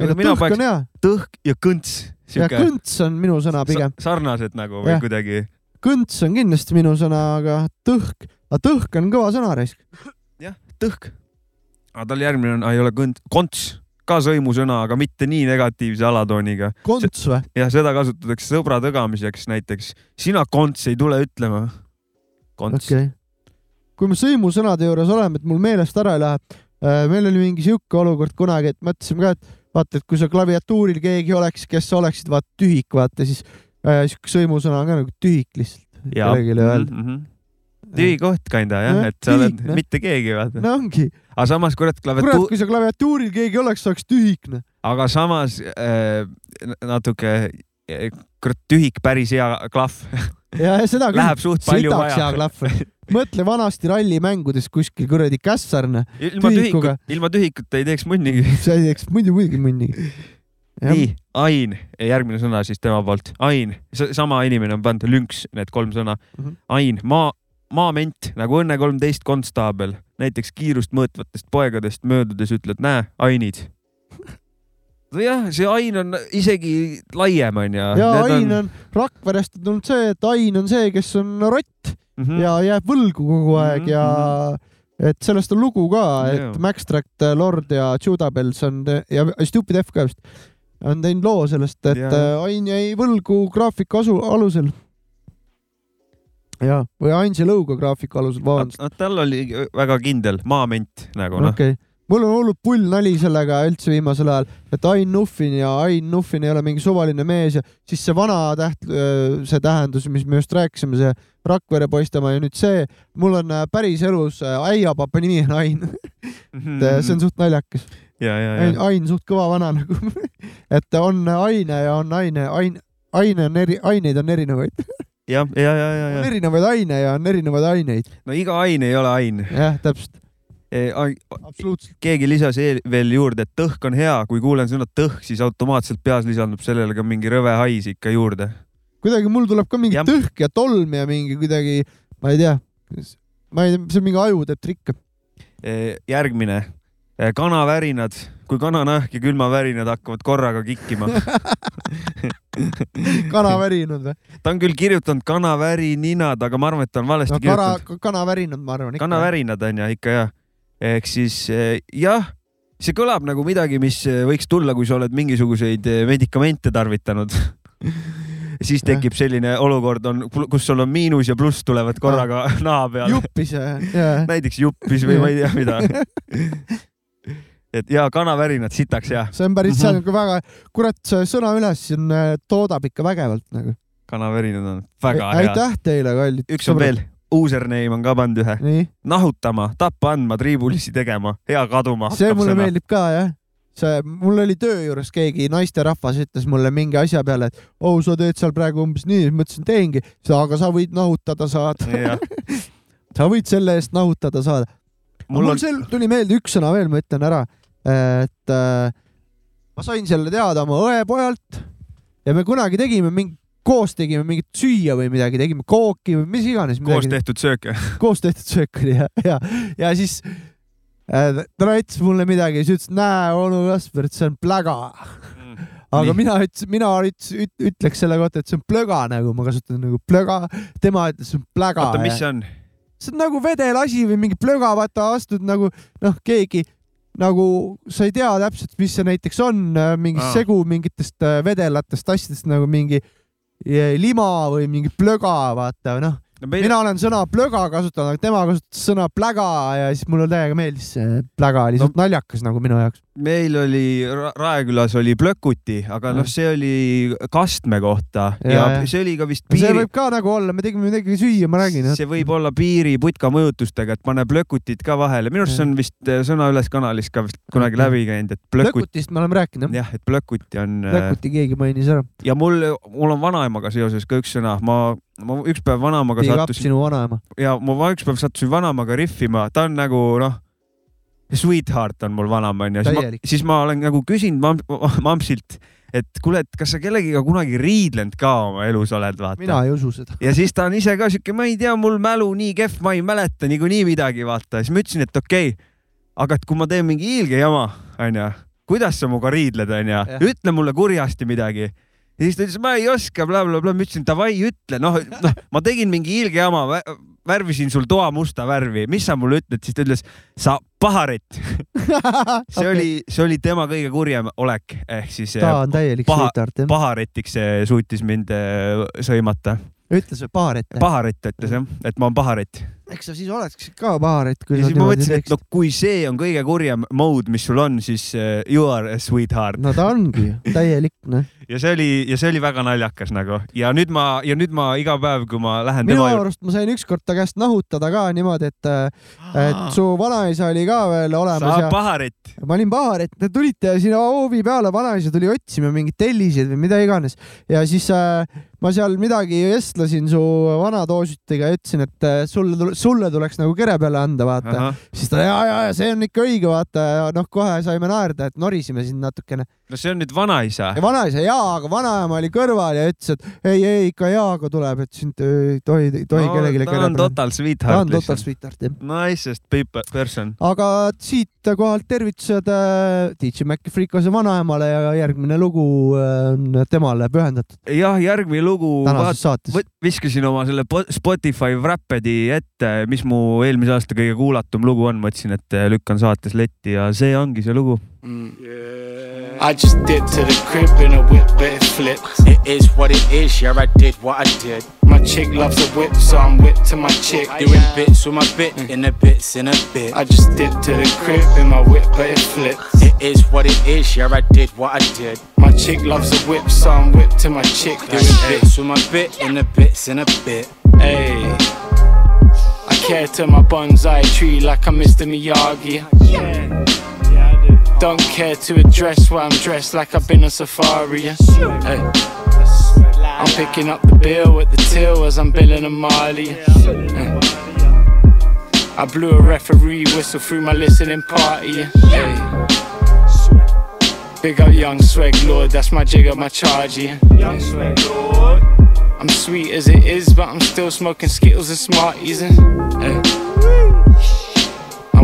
A: Aga tõhk on hea
B: tõhk ja kõnts.
A: ja kõnts on minu sõna pigem.
B: sarnased nagu või
A: Jah.
B: kuidagi.
A: kõnts on kindlasti minu sõna, aga tõhk, aga tõhk on kõva sõna raisk.
B: jah, tõhk. aga tal järgmine on, ei ole kõnt, konts, ka sõimusõna, aga mitte nii negatiivse alatooniga.
A: konts või?
B: ja seda kasutatakse sõbra tõgamiseks näiteks. sina konts ei tule ütlema. konts
A: okay.. kui me sõimusõnade juures oleme, et mul meelest ära ei lähe. meil oli mingi sihuke olukord kunagi, et mõtlesime ka, et vaata, et kui sa klaviatuuril keegi oleks, kes oleksid, vaata tühik, vaata siis äh, sihuke sõimusõna on ka nagu tühik lihtsalt. kellelegi öelda.
B: mm -hmm. tühi koht kinda jah
A: Jah,,
B: et sa oled
A: tühik, noh.
B: mitte keegi vaata.
A: no ongi,
B: aga samas kurat
A: kurat,
B: klaviatuur,
A: kui sa klaviatuuril keegi oleks, sa oleks tühik noh.
B: aga samas äh, natuke äh, kurat tühik päris hea klahv. [laughs]
A: ja seda küll.
B: Läheb suht palju
A: hea
B: vaja.
A: mõtle vanasti rallimängudes kuskil kuradi kässarna,
B: ilma tühikuta, ilma tühikuta ei teeks munnigi. [laughs]
A: sa ei teeks muidu muidugi munnigi.
B: nii, ain, järgmine sõna siis tema poolt, ain, sama inimene on pannud lünks need kolm sõna mm. -hmm. ain, maa, maament nagu Õnne kolmteist konstaabel, näiteks kiirust mõõtvatest poegadest möödudes ütled, näe, ainid. nojah, see ain on isegi laiem onju.
A: ja Ain on Rakverest on tulnud see, et Ain on see, kes on rott
B: mm -hmm.
A: ja jääb võlgu kogu aeg
B: Mhm,
A: ja et sellest on lugu ka, et
B: Jaa.
A: Max Tract, Lord ja Judabels on ja Stupid F ka vist on teinud loo sellest, et
B: Jaa.
A: ja. Ain jäi võlgu graafiku asu, alusel. ja, või Ain sai lõuga graafiku alusel, vabandust.
B: no tal oli väga kindel maament nagu noh.
A: okay., mul on hullult pull nali sellega üldse viimasel ajal, et Ain Nuffin ja Ain Nuffin ei ole mingi suvaline mees ja siis see vana täht, see tähendus, mis me just rääkisime, see Rakvere poistemaa ja nüüd see, mul on äh, päriselus äh, äiapapa nimi on Ain, et äh, see on suht naljakas.
B: ja, ja,
A: Ain, Ain suht kõva vana nagu, [laughs] et on aine ja on aine, ain, aine on eri, aineid on erinevaid,
B: ja, ja, ja, ja,
A: on erinevaid aine ja on erinevaid aineid,
B: no iga ain ei ole ain.
A: jah, täpselt, absoluutselt.
B: keegi lisas eel- veel juurde, et tõhk on hea, kui kuulen sõna tõhk, siis automaatselt peas lisandub sellele ka mingi rõve hais ikka juurde.
A: kuidagi mul tuleb ka mingi
B: Jah.
A: tõhk ja tolm ja mingi kuidagi, ma ei tea, ma ei tea, see on mingi aju teeb trikke.
B: Järgmine, kanavärinad, kui kananahk ja külmavärinad hakkavad korraga kikkima. [laughs]
A: kanavärinud või?
B: ta on küll kirjutanud kanavärininad, aga ma arvan, et ta on valesti
A: no kara
B: kirjutanud.,
A: kanavärinud, ma arvan
B: kanavärinad on ju ikka jah. Ehk siis eh, jah, see kõlab nagu midagi, mis eh, võiks tulla, kui sa oled mingisuguseid eh, medikamente tarvitanud. [laughs] siis tekib selline olukord on, kus sul on miinus ja pluss tulevad korraga [laughs] naha peale.
A: juppis ja, ja.
B: näiteks juppis või ma ei tea [laughs] mida. et ja kanavärinad sitaks ja
A: see on päris, see on väga, kurat, see sõna üles siin toodab ikka vägevalt nagu.
B: kanavärinad on väga head.
A: aitäh teile, kallid.
B: üks on veel, username on ka pandud ühe. nahutama, tappa andma, triibulisi tegema, hea kaduma.
A: see mulle. meeldib ka jah. see, mul oli töö juures keegi naisterahvas ütles mulle mingi asja peale, et oh, sa teed seal praegu umbes nii, ma ütlesin teengi, aga sa võid nahutada saada, [laughs] sa võid selle eest nahutada saada. mul,
B: mul on,
A: sel- tuli meelde üks sõna veel, ma ütlen ära, et äh, ma sain selle teada oma õepojalt ja me kunagi tegime mingi, koos tegime mingit süüa või midagi, tegime kooki või mis iganes.
B: koos tehtud sööke. [laughs]
A: koos tehtud söök oli ja, ja, ja siis äh, ta näitas mulle midagi ja siis ütles, näe, onu Kasper, et see on pläga. aga
B: Nii.
A: Mina ütlesin, mina üts, üt, ütleks selle kohta, et see on plöga nagu, ma kasutan nagu plöga, tema ütles, see on pläga.
B: oota, mis see on?
A: see on nagu vedelasi või mingi plöga, vaata astud nagu noh, keegi nagu sa ei tea täpselt, mis see näiteks on, mingi
B: Aa.
A: segu mingitest äh, vedelatest asjadest nagu mingi eh, lima või mingi plöga, vaata noh.
B: No meil
A: mina olen sõna plöga kasutanud, aga tema kasutas sõna pläga ja siis mulle täiega meeldis see pläga, lihtsalt no. naljakas nagu minu jaoks.
B: meil oli Ra- Raekülas oli Plökuti, aga noh, see oli kastme kohta ja,
A: Ja,
B: ja see oli ka vist
A: see
B: piiri
A: võib, ka nagu olla, me tegime midagi süüa, ma räägin.
B: see võib olla piiri putka mõjutustega, et pane Plökutit ka vahele, minu arust see on vist äh, sõna üles kanalis ka vist kunagi
A: Mhm.
B: läbi käinud, et Plökut,
A: Plökutist me oleme rääkinud jah?
B: jah, et Plökuti on äh,
A: Plökuti keegi mainis ära.
B: ja mul, mul on vanaemaga seoses ka üks sõna, ma, ma üks päev vanaemaga sattusin
A: sinu vanaema.
B: ja ma üks päev sattusin vanaemaga rihvima, ta on nagu noh, sweetheart on mul vanaema onju, siis ma olen nagu küsinud mam, mampsilt, et kuule, et kas sa kellegiga kunagi riidlenud ka oma elus oled, vaata.
A: mina ei usu seda.
B: ja siis ta on ise ka siuke, ma ei tea, mul mälu nii kehv, ma ei mäleta niikuinii midagi, vaata. siis ma ütlesin, et okei okay,, aga et kui ma teen mingi hiilge jama, onju, kuidas sa minuga riidled, onju ütle mulle kurjasti midagi ja siis ta ütles, ma ei oska bla,, blablabla, ma ütlesin davai, ütle, noh, noh, ma tegin mingi hiilge jama, värvisin sul toa musta värvi, mis sa mulle ütled, siis ta ütles, sa paharet. [laughs] see okay. oli, see oli tema kõige kurjem olek, ehk siis
A: ta on täielik
B: paha-
A: sweetheart jah.
B: paharetiks eh, suutis mind eh, sõimata.
A: ütles või paharet?
B: paharett ütles jah, et ma olen paharett.
A: Eks sa siis oleksid ka paharet, kui
B: ja siis ma mõtlesin, et no. kui see on kõige kurjem mode, mis sul on, siis eh, you are a sweetheart.
A: no ta ongi täielik noh.
B: ja see oli, ja see oli väga naljakas nagu ja nüüd ma, ja nüüd ma iga päev, kui ma lähen
A: minu
B: tema
A: arust ma sain ükskord ta käest nahutada ka niimoodi, et, et su vanaisa oli ka veel olemas
B: sa
A: ja
B: paharett.
A: ma olin pahar, et te tulite sinna hoovi peale, vanaisa tuli otsima mingeid telliseid või mida iganes ja siis äh, ma seal midagi vestlesin su vana toosutiga ja ütlesin, et sulle, sulle tuleks nagu kere peale anda, vaata. siis ta ja, ja, ja see on ikka õige, vaata ja noh, kohe saime naerda, et norisime siin natukene.
B: no see on nüüd vanaisa.
A: ja vanaisa jaa, aga vanaema oli kõrval ja ütles, et ei, ei ikka jaaga tuleb, et sind ei tohi, ei tohi no, kellelegi
B: ta
A: kere
B: on
A: peale.
B: total
A: ta
B: sweetheart
A: on total. sweetheart jah.
B: Nicest people person.
A: aga siit kohalt tervitused äh, DJ Maci Frikose vanaemale ja järgmine lugu äh, on temale pühendatud
B: jah, järgmine lugu,
A: tänases saates.
B: viskasin oma selle po- Spotify Wrappedi ette, mis mu eelmise aasta kõige kuulatum lugu on, mõtlesin, et eh, lükkan saates letti ja see ongi see lugu. Mm.
J: I just did to the crib in a whip, but it flipped. It is what it is, yeah, I did what I did. My chick loves a whip, so I'm whipped to my chick. Doing bits with my bit, mm. in a bits, in a bit. I just dipped to the crib in my whip, but it flipped. It is what it is, yeah, I did what I did. My chick loves a whip, so I'm whipped to my chick. Doing bits with my bit, in a bits, in a bit. Hey. I care to my bonsai tree like I'm Mr. Miyagi. Don't care to address why I'm dressed like I've been on safari. yeah. Hey. I'm picking up the bill at the till as I'm billing a Marley. Hey. I blew a referee whistle through my listening party. Hey. Big up Young Swag Lord, that's my jig up my charge. Yeah. Young swag lord I'm sweet as it is, but I'm still smoking Skittles and Smarties. And, hey.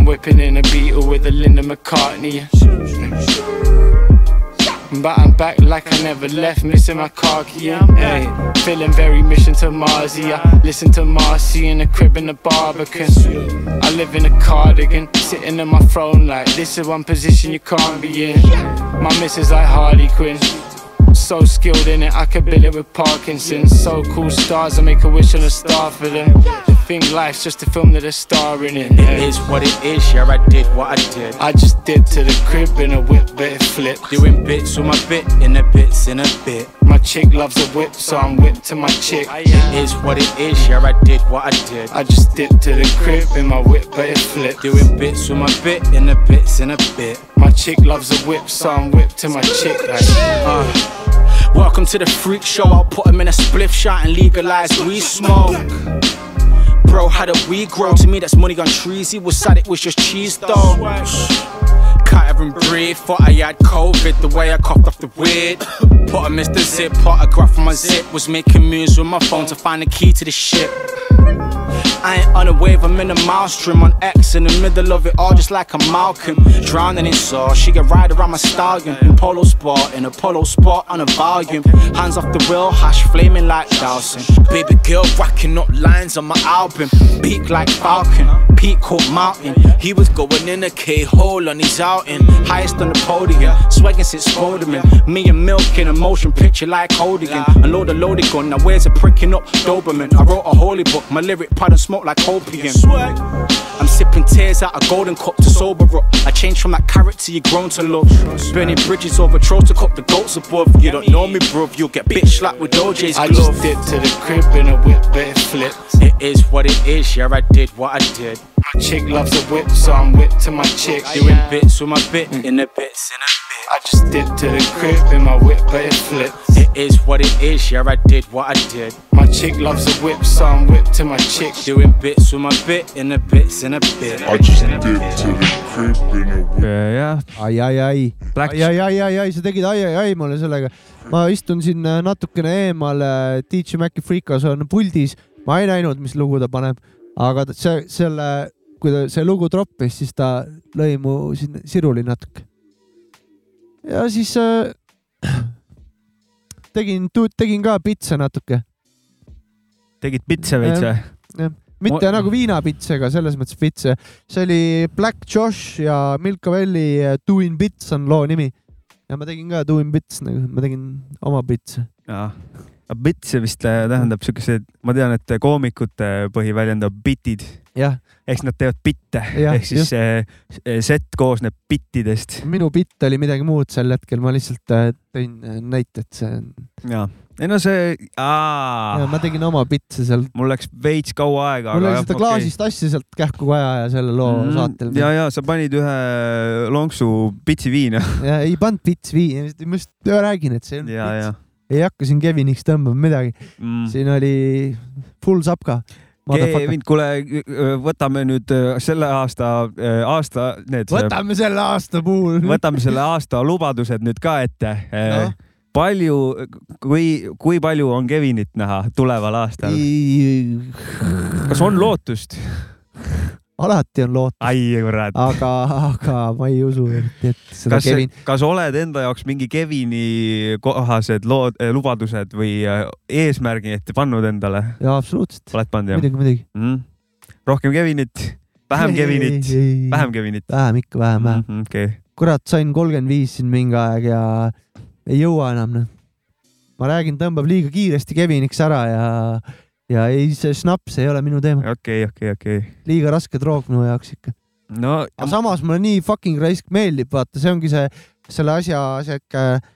J: Whipping in a Beetle with a Linda McCartney. But I'm back like I never left, missing my car key. Hey, feeling very mission to Mars. Yeah, listen to Marcy in the crib in the Barbican. I live in a cardigan, sitting on my throne like this is one position you can't be in. My missus like Harley Quinn. So skilled in it, I could build it with Parkinson's. So cool stars, I make a wish on a star for them. Think life's just a film that they're starring in. It is what it is, yeah, I did what I did. I just dipped to the crib in a whip, bet it flip. Doing bits with my bit, in a bits, in a bit. My chick loves a whip, so I'm whipped to my chick. It is what it is, yeah, I did what I did. I just dipped to the crib in my whip, bet it flip. Doing bits with my bit, in a bits, in a bit. My chick loves a whip, so I'm whipped to my chick. Like, uh. Welcome to the freak show. I'll put him in a spliff shot and legalize we smoke. Bro, how did we grow? To me, that's money gone treasy. Was sad it was just cheese though. Can't even breathe. Thought I had COVID the way I coughed off the weird. Put a Mr. Zip, autograph on my zip. Was making moves with my phone to find the key to the ship. I ain't on a wave, I'm in a maelstrom on X in the middle of it all, just like a Malcolm. Drowning in sauce, she can ride around my stallion in polo sport, in a polo sport on a volume. Hands off the wheel, hash flaming like Dawson. Baby girl racking up lines on my album, peak like Falcon, peak called Mountain. He was going in a K hole on his outing, highest on the podium, swagging since Spoderman. Me and Milk in a motion picture like Holding. A loaded gun, now where's a pricking up Doberman? I wrote a holy book, my lyric pattern smoke like opium. I'm sipping tears out a golden cup to sober up. I changed from that character you grown to love. Burning bridges over trolls to cop the goats above. You don't know me, bruv. You'll get bitch slapped with OJ's glove. I just dipped to the crib in a whip, bet it flip. It is what it is, yeah, I did what I did. My chick loves a whip, so I'm whipped to my chick. Doing bits with my bit, mm. in the bits, in a bit. I just dipped to the crib in my whip, but it flipped. It is what it is, yeah, I did what I did. My chick loves a whip, so I'm whipped to my chick. Doing bits with my bit, in the bits, in a bit.
D: I just dipped to the crib in a whip.
B: jah,
A: ai, ai, ai,
B: Black
A: ai, ai, ai, ai, ai, sa tegid ai, ai, ai mulle sellega. ma istun siin äh, natukene eemal, DJ Maci Freekas on puldis, ma ei näinud, mis lugu ta paneb, aga see, selle, kui ta see lugu troppis, siis ta lõi mu siin siruli natuke. ja siis äh, [clears throat] tegin, tegin ka pitse natuke,
B: tegid pitse veits või?
A: Mitte
B: Ma-
A: nagu viinapitse, aga selles mõttes pitse. see oli Black Josh ja Milka Velli Doing Bits on loo nimi. ja ma tegin ka Doing Bits nagu, ma tegin oma.
B: Bitse vist äh, tähendab siukesed, ma tean, et koomikute põhiväljend on bitid, ehk nad teevad bitte, ehk siis see set koosneb bittidest.
A: minu bitt oli midagi muud sel hetkel, ma lihtsalt tõin näite, et see on,
B: ei no see,
A: ma tegin oma bitse seal.
B: mul läks veits kaua aega.
A: mul oli seda klaasist asja sealt kähku vaja ja selle loo
B: Mhm.
A: saatel.
B: ja, ja sa panid ühe lonksu pitsi viina. [laughs]
A: ja ei pannud bits viina, ma just räägin, et see on
B: ja, ja
A: bits. ei hakka siin Keviniks tõmbama midagi,
B: mm..
A: siin oli full sapka.
B: Kevin, kuule, võtame nüüd äh, selle aasta, aasta need,
A: võtame selle aasta puhul.
B: võtame selle aasta lubadused nüüd ka ette no.. palju, kui, kui palju on Kevinit näha tuleval aastal? kas on lootust?
A: alati on lootust, aga, aga ma ei usu, et, et seda
B: kas
A: Kevin,,
B: kas oled enda jaoks mingi Kevini kohased lood, lubadused või äh, eesmärgi ette pannud endale?
A: jaa, absoluutselt,
B: oled pannud jah
A: muidugi, muidugi.
B: mm.? rohkem Kevinit, vähem Kevinit, vähem Kevinit.
A: vähem ikka, vähem, vähem.
B: okei,
A: kurat, sain kolmkümmend viis siin mingi aeg ja ei jõua enam, noh. ma räägin, tõmbab liiga kiiresti Keviniks ära ja, ja ei, see šnaps ei ole minu teema.
B: okei, okei, okei.
A: liiga raske droog minu jaoks ikka.
B: no
A: aga samas mulle nii fucking raisk meeldib, vaata, see ongi see, selle asja sihuke äh,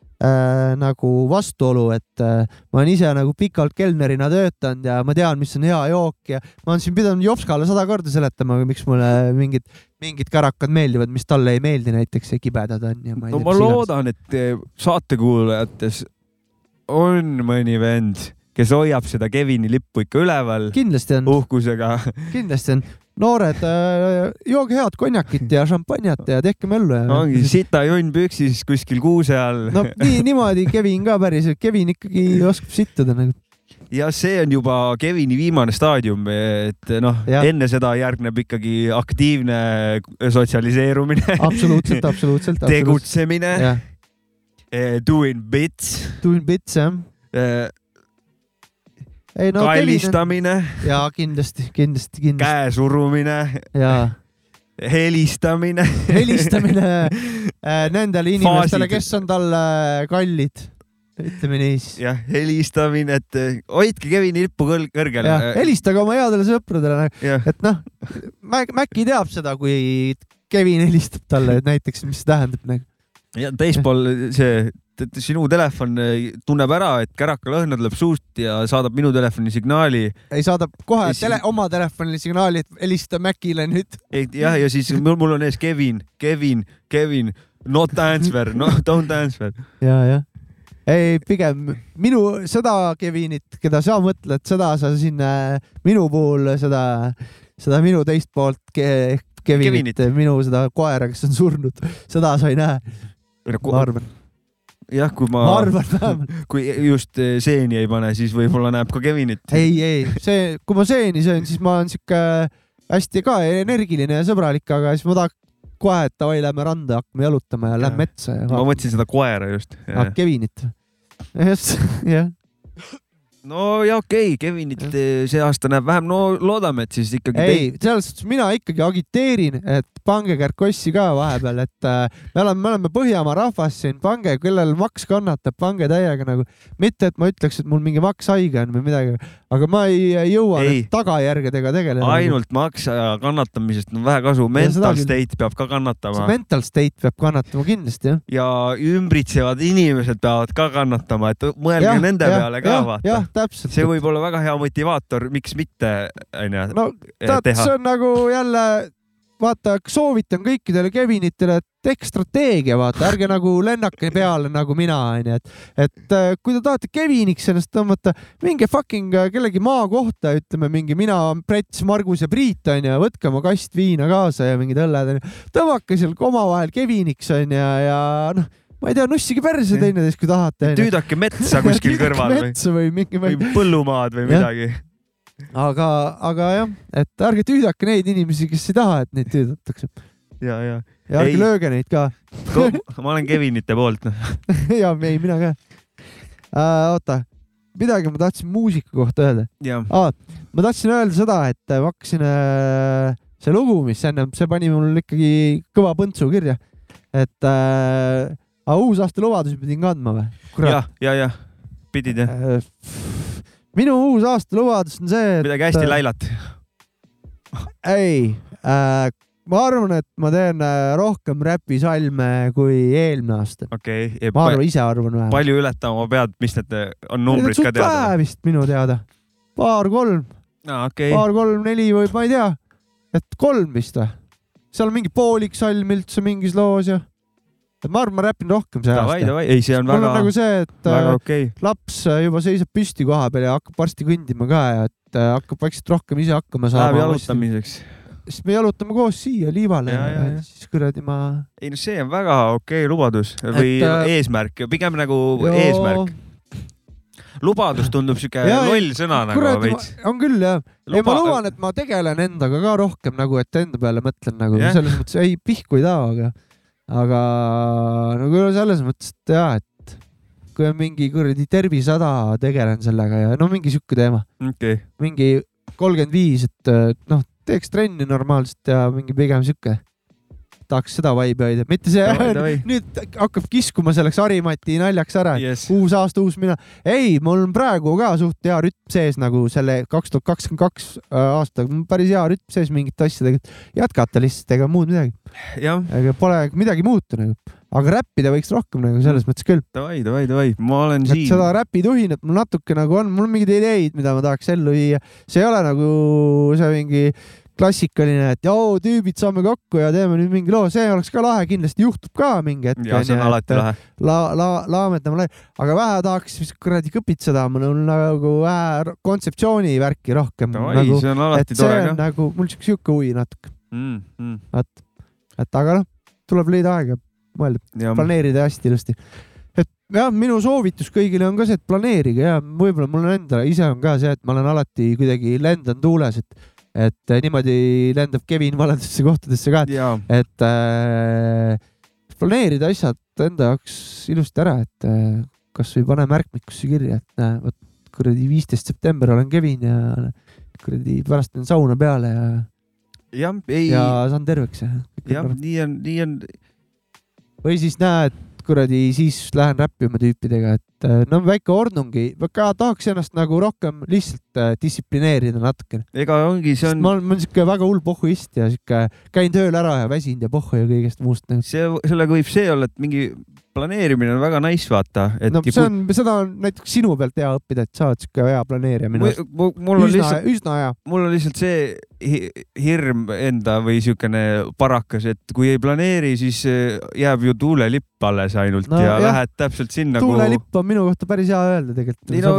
A: nagu vastuolu, et äh, ma olen ise nagu pikalt kelnerina töötanud ja ma tean, mis on hea jook ja ma olen siin pidanud Jopskale sada korda seletama, miks mulle mingid, mingid kärakad meeldivad, mis talle ei meeldi, näiteks ja kibedad on ja ma ei
B: no
A: tea,
B: ma
A: mis iganes.
B: loodan, et eh, saatekuulajates on mõni vend, kes hoiab seda Kevini lippu ikka üleval
A: kindlasti on,
B: uhkusega.
A: kindlasti on. Noored äh,, jooge head konjakit ja šampanjat ja tehke möllu ja.
B: ongi sita jonn püksis kuskil kuuse all
A: no nii, niimoodi Kevin ka päriselt, Kevin ikkagi oskab sittuda nagu.
B: ja see on juba Kevini viimane staadium, et noh, enne seda järgneb ikkagi aktiivne sotsialiseerumine,
A: absoluutselt, absoluutselt.
B: tegutsemine,
A: jah,
B: doing bits,
A: doing bits jah. Ei no
B: kallistamine,
A: jaa, kindlasti, kindlasti, kindlasti
B: käe surumine,
A: ja
B: helistamine.
A: helistamine [laughs] äh, nendele inimestele, kes on talle kallid. ütleme nii siis.
B: jah, helistamine, et eh, hoidke Kevini lippu kõrgel.
A: helistage oma headele sõpradele,
B: jah,
A: et noh, Maci teab seda, kui Kevin helistab talle, et näiteks, mis see tähendab nagu.
B: Ja teispool see, sinu telefon eh, tunneb ära, et kärakalõhna tuleb suust ja saadab minu telefoni signaali.
A: ei saadab kohe tele, oma telefonile signaali, et helista Macile nüüd.
B: jah, ja siis mul, mul on ees Kevin, Kevin, Kevin, not answer, no don't answer.
A: ja, jah. ei, pigem minu, seda Kevinit, keda sa mõtled, seda sa siin äh, minu puhul seda, seda minu teist poolt ke, Kevinit,
B: Kevinit.
A: minu seda koera, kes on surnud, seda sa ei näe, ma arvan,
B: jah, kui ma,
A: ma arvan
B: kui just eh, seeni ei pane, siis võib-olla näeb ka Kevinit.
A: ei, ei, see, kui ma seeni söön, siis ma olen sihuke hästi ka energiline ja sõbralik, aga siis ma tahaks kohe, et davai, lähme randa, hakkame jalutama ja lähme metsa ja
B: ma mõtlesin seda koera just.
A: ah, Kevinit. just, jah.
B: no ja okei okay,, Kevinit eh, see aasta näeb vähem, no loodame, et siis ikkagi
A: ei, selles suhtes mina ikkagi agiteerin, et pange Kärkossi ka vahepeal, et äh, me oleme, me oleme Põhjamaa rahvas siin, pange, kellel maks kannatab, pange täiega nagu, mitte et ma ütleks, et mul mingi maks haige on või midagi, aga ma ei, jõua
B: Ei.
A: tagajärgedega tegeleda.
B: ainult maksaja kannatamisest on vähe kasu, mental state peab ka kannatama
A: mental state peab kannatama kindlasti jah.
B: ja ümbritsevad inimesed peavad ka kannatama, et mõelge
A: Jah,
B: nende
A: jah,
B: peale ka
A: jah,
B: vaata see võib olla väga hea motivaator, miks mitte onju
A: no tead,
B: teha
A: see on nagu jälle, vaata, soovitan kõikidele Kevinitele, et tehke strateegia, vaata, ärge nagu lennake peale nagu mina, onju, et, et äh, kui te tahate Keviniks ennast tõmmata, minge fucking äh, kellegi maakohta, ütleme mingi mina, Prets, Margus ja Priit onju, võtke oma kast viina kaasa ja mingid õlled onju, tõmmake seal omavahel Keviniks onju ja, ja noh, ma ei tea, nussige perse teineteist, kui tahate.
B: tüüdake metsa kuskil [laughs] kõrval või,
A: või mingi
B: või põllumaad või midagi.
A: aga, aga jah, et ärge tüüdake neid inimesi, kes ei taha, et neid tüüdatakse
B: ja, ja
A: ja ärge
B: Ei.
A: lööge neid ka.
B: ma olen Kevinite poolt. [laughs]
A: ja ei, mina ka äh,. oota, midagi ma tahtsin muusika kohta öelda
B: jah,
A: ah,. ma tahtsin öelda seda, et ma hakkasin äh, see lugu, mis ennem, see pani mul ikkagi kõva põntsu kirja, et äh, aga uusaasta lubadusi pidin kandma või?
B: ja, ja, ja pidid jah,
A: Äh, minu uusaasta lubadus on see, et
B: midagi hästi läilat.
A: ei äh,, ma arvan, et ma teen äh, rohkem räpisalme kui eelmine aasta.
B: okei
A: ma arvan,
B: okay.,
A: ise arvan vähemalt.
B: palju ületama pead, mis need eh, on numbrid ka teada?
A: vähe vist minu teada. paar-kolm,
B: aa, okei,
A: paar-kolm-neli või ma ei tea, et kolm vist või? seal on mingi poolik salm üldse mingis loos ja. Ma arvan, ma räpin rohkem see
B: davai,
A: aasta.
B: davai, ei, see on
A: mul
B: väga
A: on, nagu see, et äh,
B: okay..
A: laps äh, juba seisab püsti koha peal ja hakkab varsti kõndima ka ja et äh, hakkab vaikselt rohkem ise hakkama
B: Läheb
A: saama.
B: jalutamiseks.
A: siis me jalutame koos siia liivale
B: Ja,
A: ja,
B: ja,
A: siis kuradi ma.
B: ei no see on väga okei okay lubadus või
A: Et, äh,
B: eesmärk, pigem nagu eesmärk. lubadus tundub siuke loll sõna nagu
A: kuradi,
B: veits.
A: on küll jah. ei, ma
B: Luba-
A: luban, et ma tegelen endaga ka rohkem nagu, et enda peale mõtlen nagu
B: Jah.
A: selles mõttes, ei pihku ei taha, aga, aga nagu selles mõttes, et jaa, et kui on mingi kuradi tervisehäda, tegelen sellega ja no mingi sihuke teema,
B: okei,
A: mingi kolmkümmend viis, et noh, teeks trenni normaalselt ja mingi pigem sihuke, tahaks seda vibe'i hoida, mitte see
B: Davai, davai.
A: nüüd hakkab kiskuma selleks Harimati naljaks ära,
B: jess,
A: uus aasta, uus mina. ei, mul on praegu ka suht hea rütm sees nagu selle kaks tuhat kakskümmend kaks aasta, päris hea rütm sees mingite asjadega, jätkata lihtsalt, ega muud midagi, ega pole midagi muutunud. aga räppida võiks rohkem nagu selles mõttes küll,
B: davai, davai, davai, ma olen siin.
A: seda räpituhinat mul natuke nagu on, mul on mingeid ideid, mida ma tahaks ellu viia, see ei ole nagu see mingi klassikaline, et joo, tüübid saame kokku ja teeme nüüd mingi loo, see oleks ka lahe, kindlasti juhtub ka mingi hetk.
B: ja see on alati lahe.
A: la-, la-, laamendame, aga vähe tahaks vist kuradi kõpitseda, mul on nagu vähe kontseptsiooni värki rohkem
B: davai,
A: nagu,
B: see on
A: et
B: alati tore ka.
A: nagu mul siuke siuke huvi natuke,
B: mm,. Mm.
A: et aga noh, tuleb leida aega, mõelda, planeerida hästi ilusti. et jah, minu soovitus kõigile on ka see, et planeerige ja võib-olla mul on enda ise on ka see, et ma olen alati kuidagi lendan tuules, et et niimoodi lendab Kevin valedesse kohtadesse ka, et äh, planeerida asjad enda jaoks ilusti ära, et äh, kasvõi pane märkmikusse kirja, et näe, vot kuradi viisteist september olen Kevin ja kuradi pärast teen sauna peale ja,
B: jah, ei,
A: ja saan terveks ja.
B: jah, nii on, nii on,
A: või siis näed, kuradi siis lähen räppima tüüpidega, et et äh, no väike ordnungi, ka tahaks ennast nagu rohkem lihtsalt äh, distsiplineerida natukene.
B: ega ongi, see on
A: ma olen, ma olen siuke väga hull pohhuist ja siuke käin tööl ära ja väsinud ja pohhu ja kõigest muust nagu.
B: see, sellega võib see olla, et mingi planeerimine on väga nice, vaata, et
A: no see on, seda on näiteks sinu pealt hea õppida, et sa oled siuke hea planeerija minu arust.
B: mul, on
A: üsna,
B: lihtsalt,
A: üsna hea.
B: mul on lihtsalt see hi- hirm enda või siukene parakas, et kui ei planeeri, siis eh, jääb ju tuulelipp alles ainult
A: no,
B: ja
A: jah.
B: lähed täpselt sinna,
A: tuulelipp on minu kohta päris hea öelda tegelikult.
B: ei no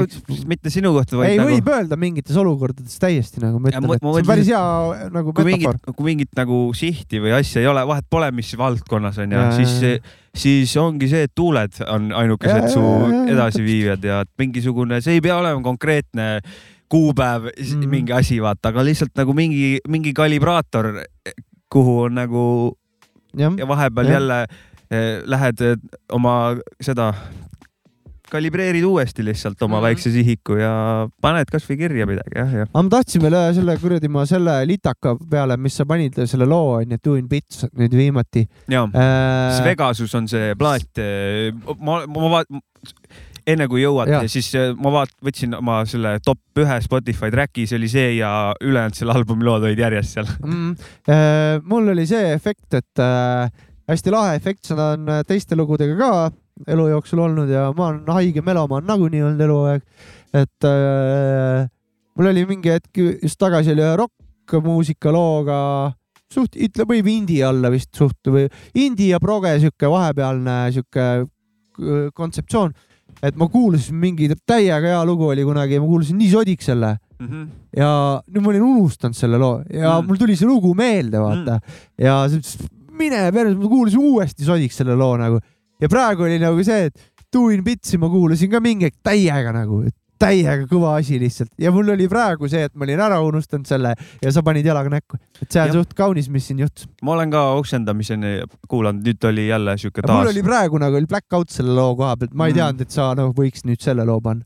B: mitte sinu kohta, vaid
A: ei,
B: nagu
A: võib öelda mingites olukordades täiesti nagu ma
B: Ja
A: ütlen, et see on päris hea nagu
B: kui
A: metafoor.,
B: kui mingit nagu sihti või asja ei ole, vahet pole, mis valdkonnas on ja,
A: Jaa,
B: siis siis ongi see, et tuuled on ainukesed su
A: jaa, jaa,
B: edasiviijad ja mingisugune, see ei pea olema konkreetne kuupäev mm. Mingi asi, vaata, aga lihtsalt nagu mingi, mingi kalibraator, kuhu on nagu
A: jah,
B: ja vahepeal
A: Jah.
B: jälle eh, lähed eh, oma seda, kalibreerid uuesti lihtsalt oma mm. -hmm. väikse sihiku ja paned kasvõi kirja midagi jah, jah.
A: aga ma tahtsin veel selle kuradi ma selle litaka peale, mis sa panid selle loo onju, Doing Bits nüüd viimati
B: ja
A: äh,.
B: Vegasus on see plaat, ma, ma vaat-, enne kui jõuad siis eh, ma vaat-, võtsin oma selle top ühe Spotify track'i, see oli see ja ülejäänud selle albumi lood olid järjest seal.
A: mm,. Äh, mul oli see efekt, et äh, hästi lahe efekt, seda on äh, teiste lugudega ka elu jooksul olnud ja ma olen haige melomaan nagunii olnud eluaeg. et äh, mul oli mingi hetk just tagasi oli ühe rokkmuusika looga suht, ütle, võib indie alla vist suht või indie ja proge sihuke vahepealne sihuke äh, kontseptsioon. et ma kuulasin mingi täiega hea lugu oli kunagi ja ma kuulasin nii sodiks selle ja nüüd ma olin unustanud selle loo ja
B: Mm.
A: mm. mul tuli see lugu meelde, vaata mm.. ja siis mine ma kuulasin uuesti sodiks selle loo nagu ja praegu oli nagu see, et Doing Bitsi ma kuulasin ka mingi hetk täiega nagu, täiega kõva asi lihtsalt ja mul oli praegu see, et ma olin ära unustanud selle ja sa panid jalaga näkku, et see on suht kaunis, mis siin juhtus.
B: ma olen ka oksendamiseni kuulanud, nüüd oli jälle siuke
A: mul
B: taas
A: oli. praegu nagu oli black out selle loo koha pealt, ma ei
B: Mm.
A: teadnud, et sa nagu võiks nüüd selle loo panna.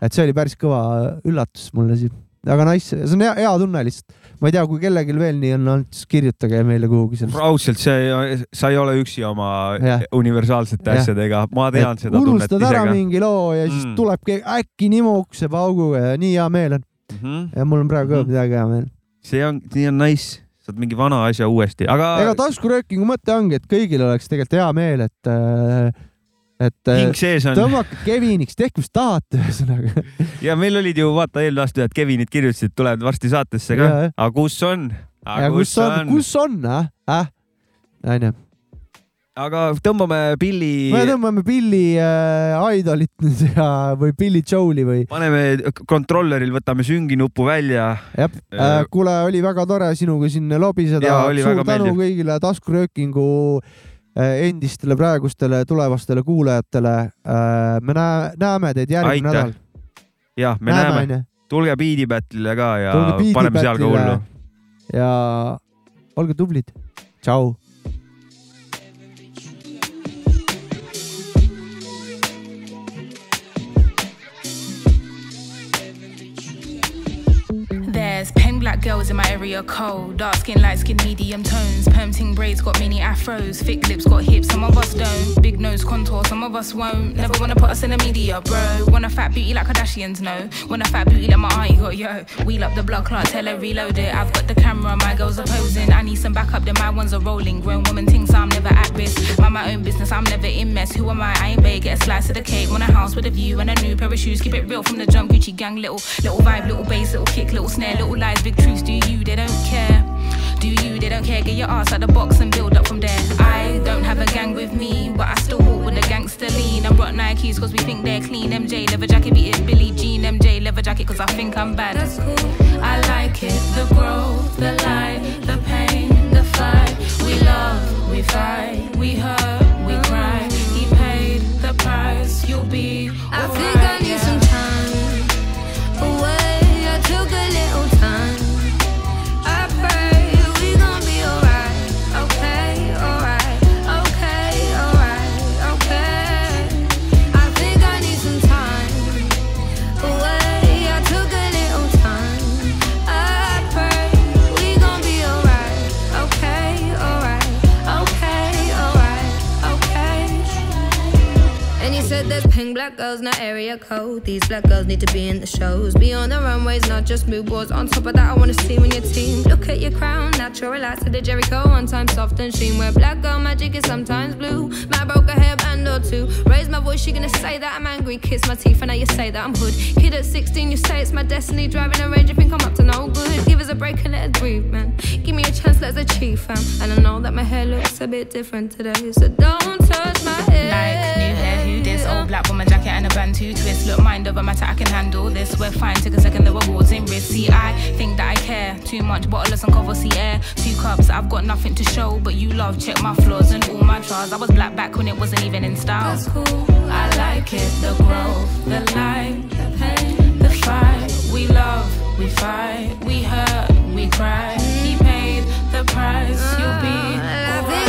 A: et see oli päris kõva üllatus mulle siin, aga nice, see on hea, hea tunne lihtsalt. ma ei tea, kui kellelgi veel nii on olnud, siis kirjutage meile kuhugi seal.
B: raudselt, see, sa ei ole üksi oma
A: Jah.
B: universaalsete
A: Jah.
B: asjadega, ma tean seda tunnet
A: unustad
B: ise
A: ära mingi loo ja siis
B: Mm.
A: mm. tuleb keegi äkki nimukese pauguga ja nii hea meel on.
B: Mhm.
A: ja mul on praegu ka
B: Mhm.
A: midagi hea meel.
B: see on, nii on nice, saad mingi vana asja uuesti, aga
A: ega taskuröökingu mõte ongi, et kõigil oleks tegelikult hea meel, et, et
B: on
A: tõmmake Keviniks, tehke mis tahate, ühesõnaga.
B: ja meil olid ju vaata eelmine aasta ühed Kevinid kirjutasid, tulevad varsti saatesse ka aga kus on?
A: kus on, kus on, ah, ah, onju.
B: aga tõmbame pilli,
A: me tõmbame Billy äh, Idolit nüüd ja, või Billy Joel'i või.
B: paneme kontrolleril, võtame sünginupu välja.
A: jah äh,, kuule, oli väga tore sinuga siin lobiseda suur tänu
B: meeldiv.
A: kõigile taskuröökingu äh, endistele, praegustele, tulevastele kuulajatele. me näe-, näeme teid järgmine nädal.
B: jah, me näeme, näeme., tulge Beat'i Battle'ile ka ja paneme seal ka hullu.
A: ja olge tublid. tšau.
K: Black girls in my area cold. Dark skin, light skin, medium tones. Perm ting braids got mini afros. Thick lips got hips, some of us don't. Big nose contour, some of us won't. Never wanna put us in the media, bro. Want a fat beauty like Kardashians, no. Want a fat beauty like my auntie got, yo. Wheel up the blood clot, tell her reload it. I've got the camera, my girls are posing. I need some backup, then my ones are rolling. Grown woman thinks I'm never at risk. Mind my own business, I'm never in mess. Who am I? I ain't bait, get a slice of the cake. Want a house with a view and a new pair of shoes. Keep it real from the jump, Gucci gang. Little, little vibe, little bass, little kick, little snare, little lies, big truths. Do you? They don't care. Do you? They don't care. Get your ass out the box and build up from there. I don't have a gang with me, but I still walk with a gangster lean. I'm rock Nikes cause we think they're clean. MJ leather jacket, beat it Billie Jean. MJ leather jacket cause I think I'm bad. That's cool. I like it.
L: Code. These black girls need to be in the shows. Be on the runways, not just mood boards. On top of that, I wanna see when your team. Look at your crown, natural relax to the Jericho. One time soft and sheen. Where black girl magic is sometimes blue. My broke a hairband or two. Raise my voice, you're gonna say that I'm angry. Kiss my teeth, and now you say that I'm hood. Kid at 16, you say it's my destiny. Driving a range, you think I'm up to no good. Give us a break and let us breathe, man. Give me a chance, let's achieve, fam. And I know that my hair looks a bit different today, so don't touch my
K: black bomber jacket and a band bantu twist. Look, mind over matter, I can handle this. We're fine, take a second, the rewards in risk. See, I think that I care too much, bottleless and cover see air. Two cups, I've got nothing to show, but you love, check my flaws and all my trials. I was black back when it wasn't even in style.
L: That's cool,
K: I like it. The growth, the light, the pain, the fight. We love, we fight, we hurt, we cry. He paid the price, you'll be alright.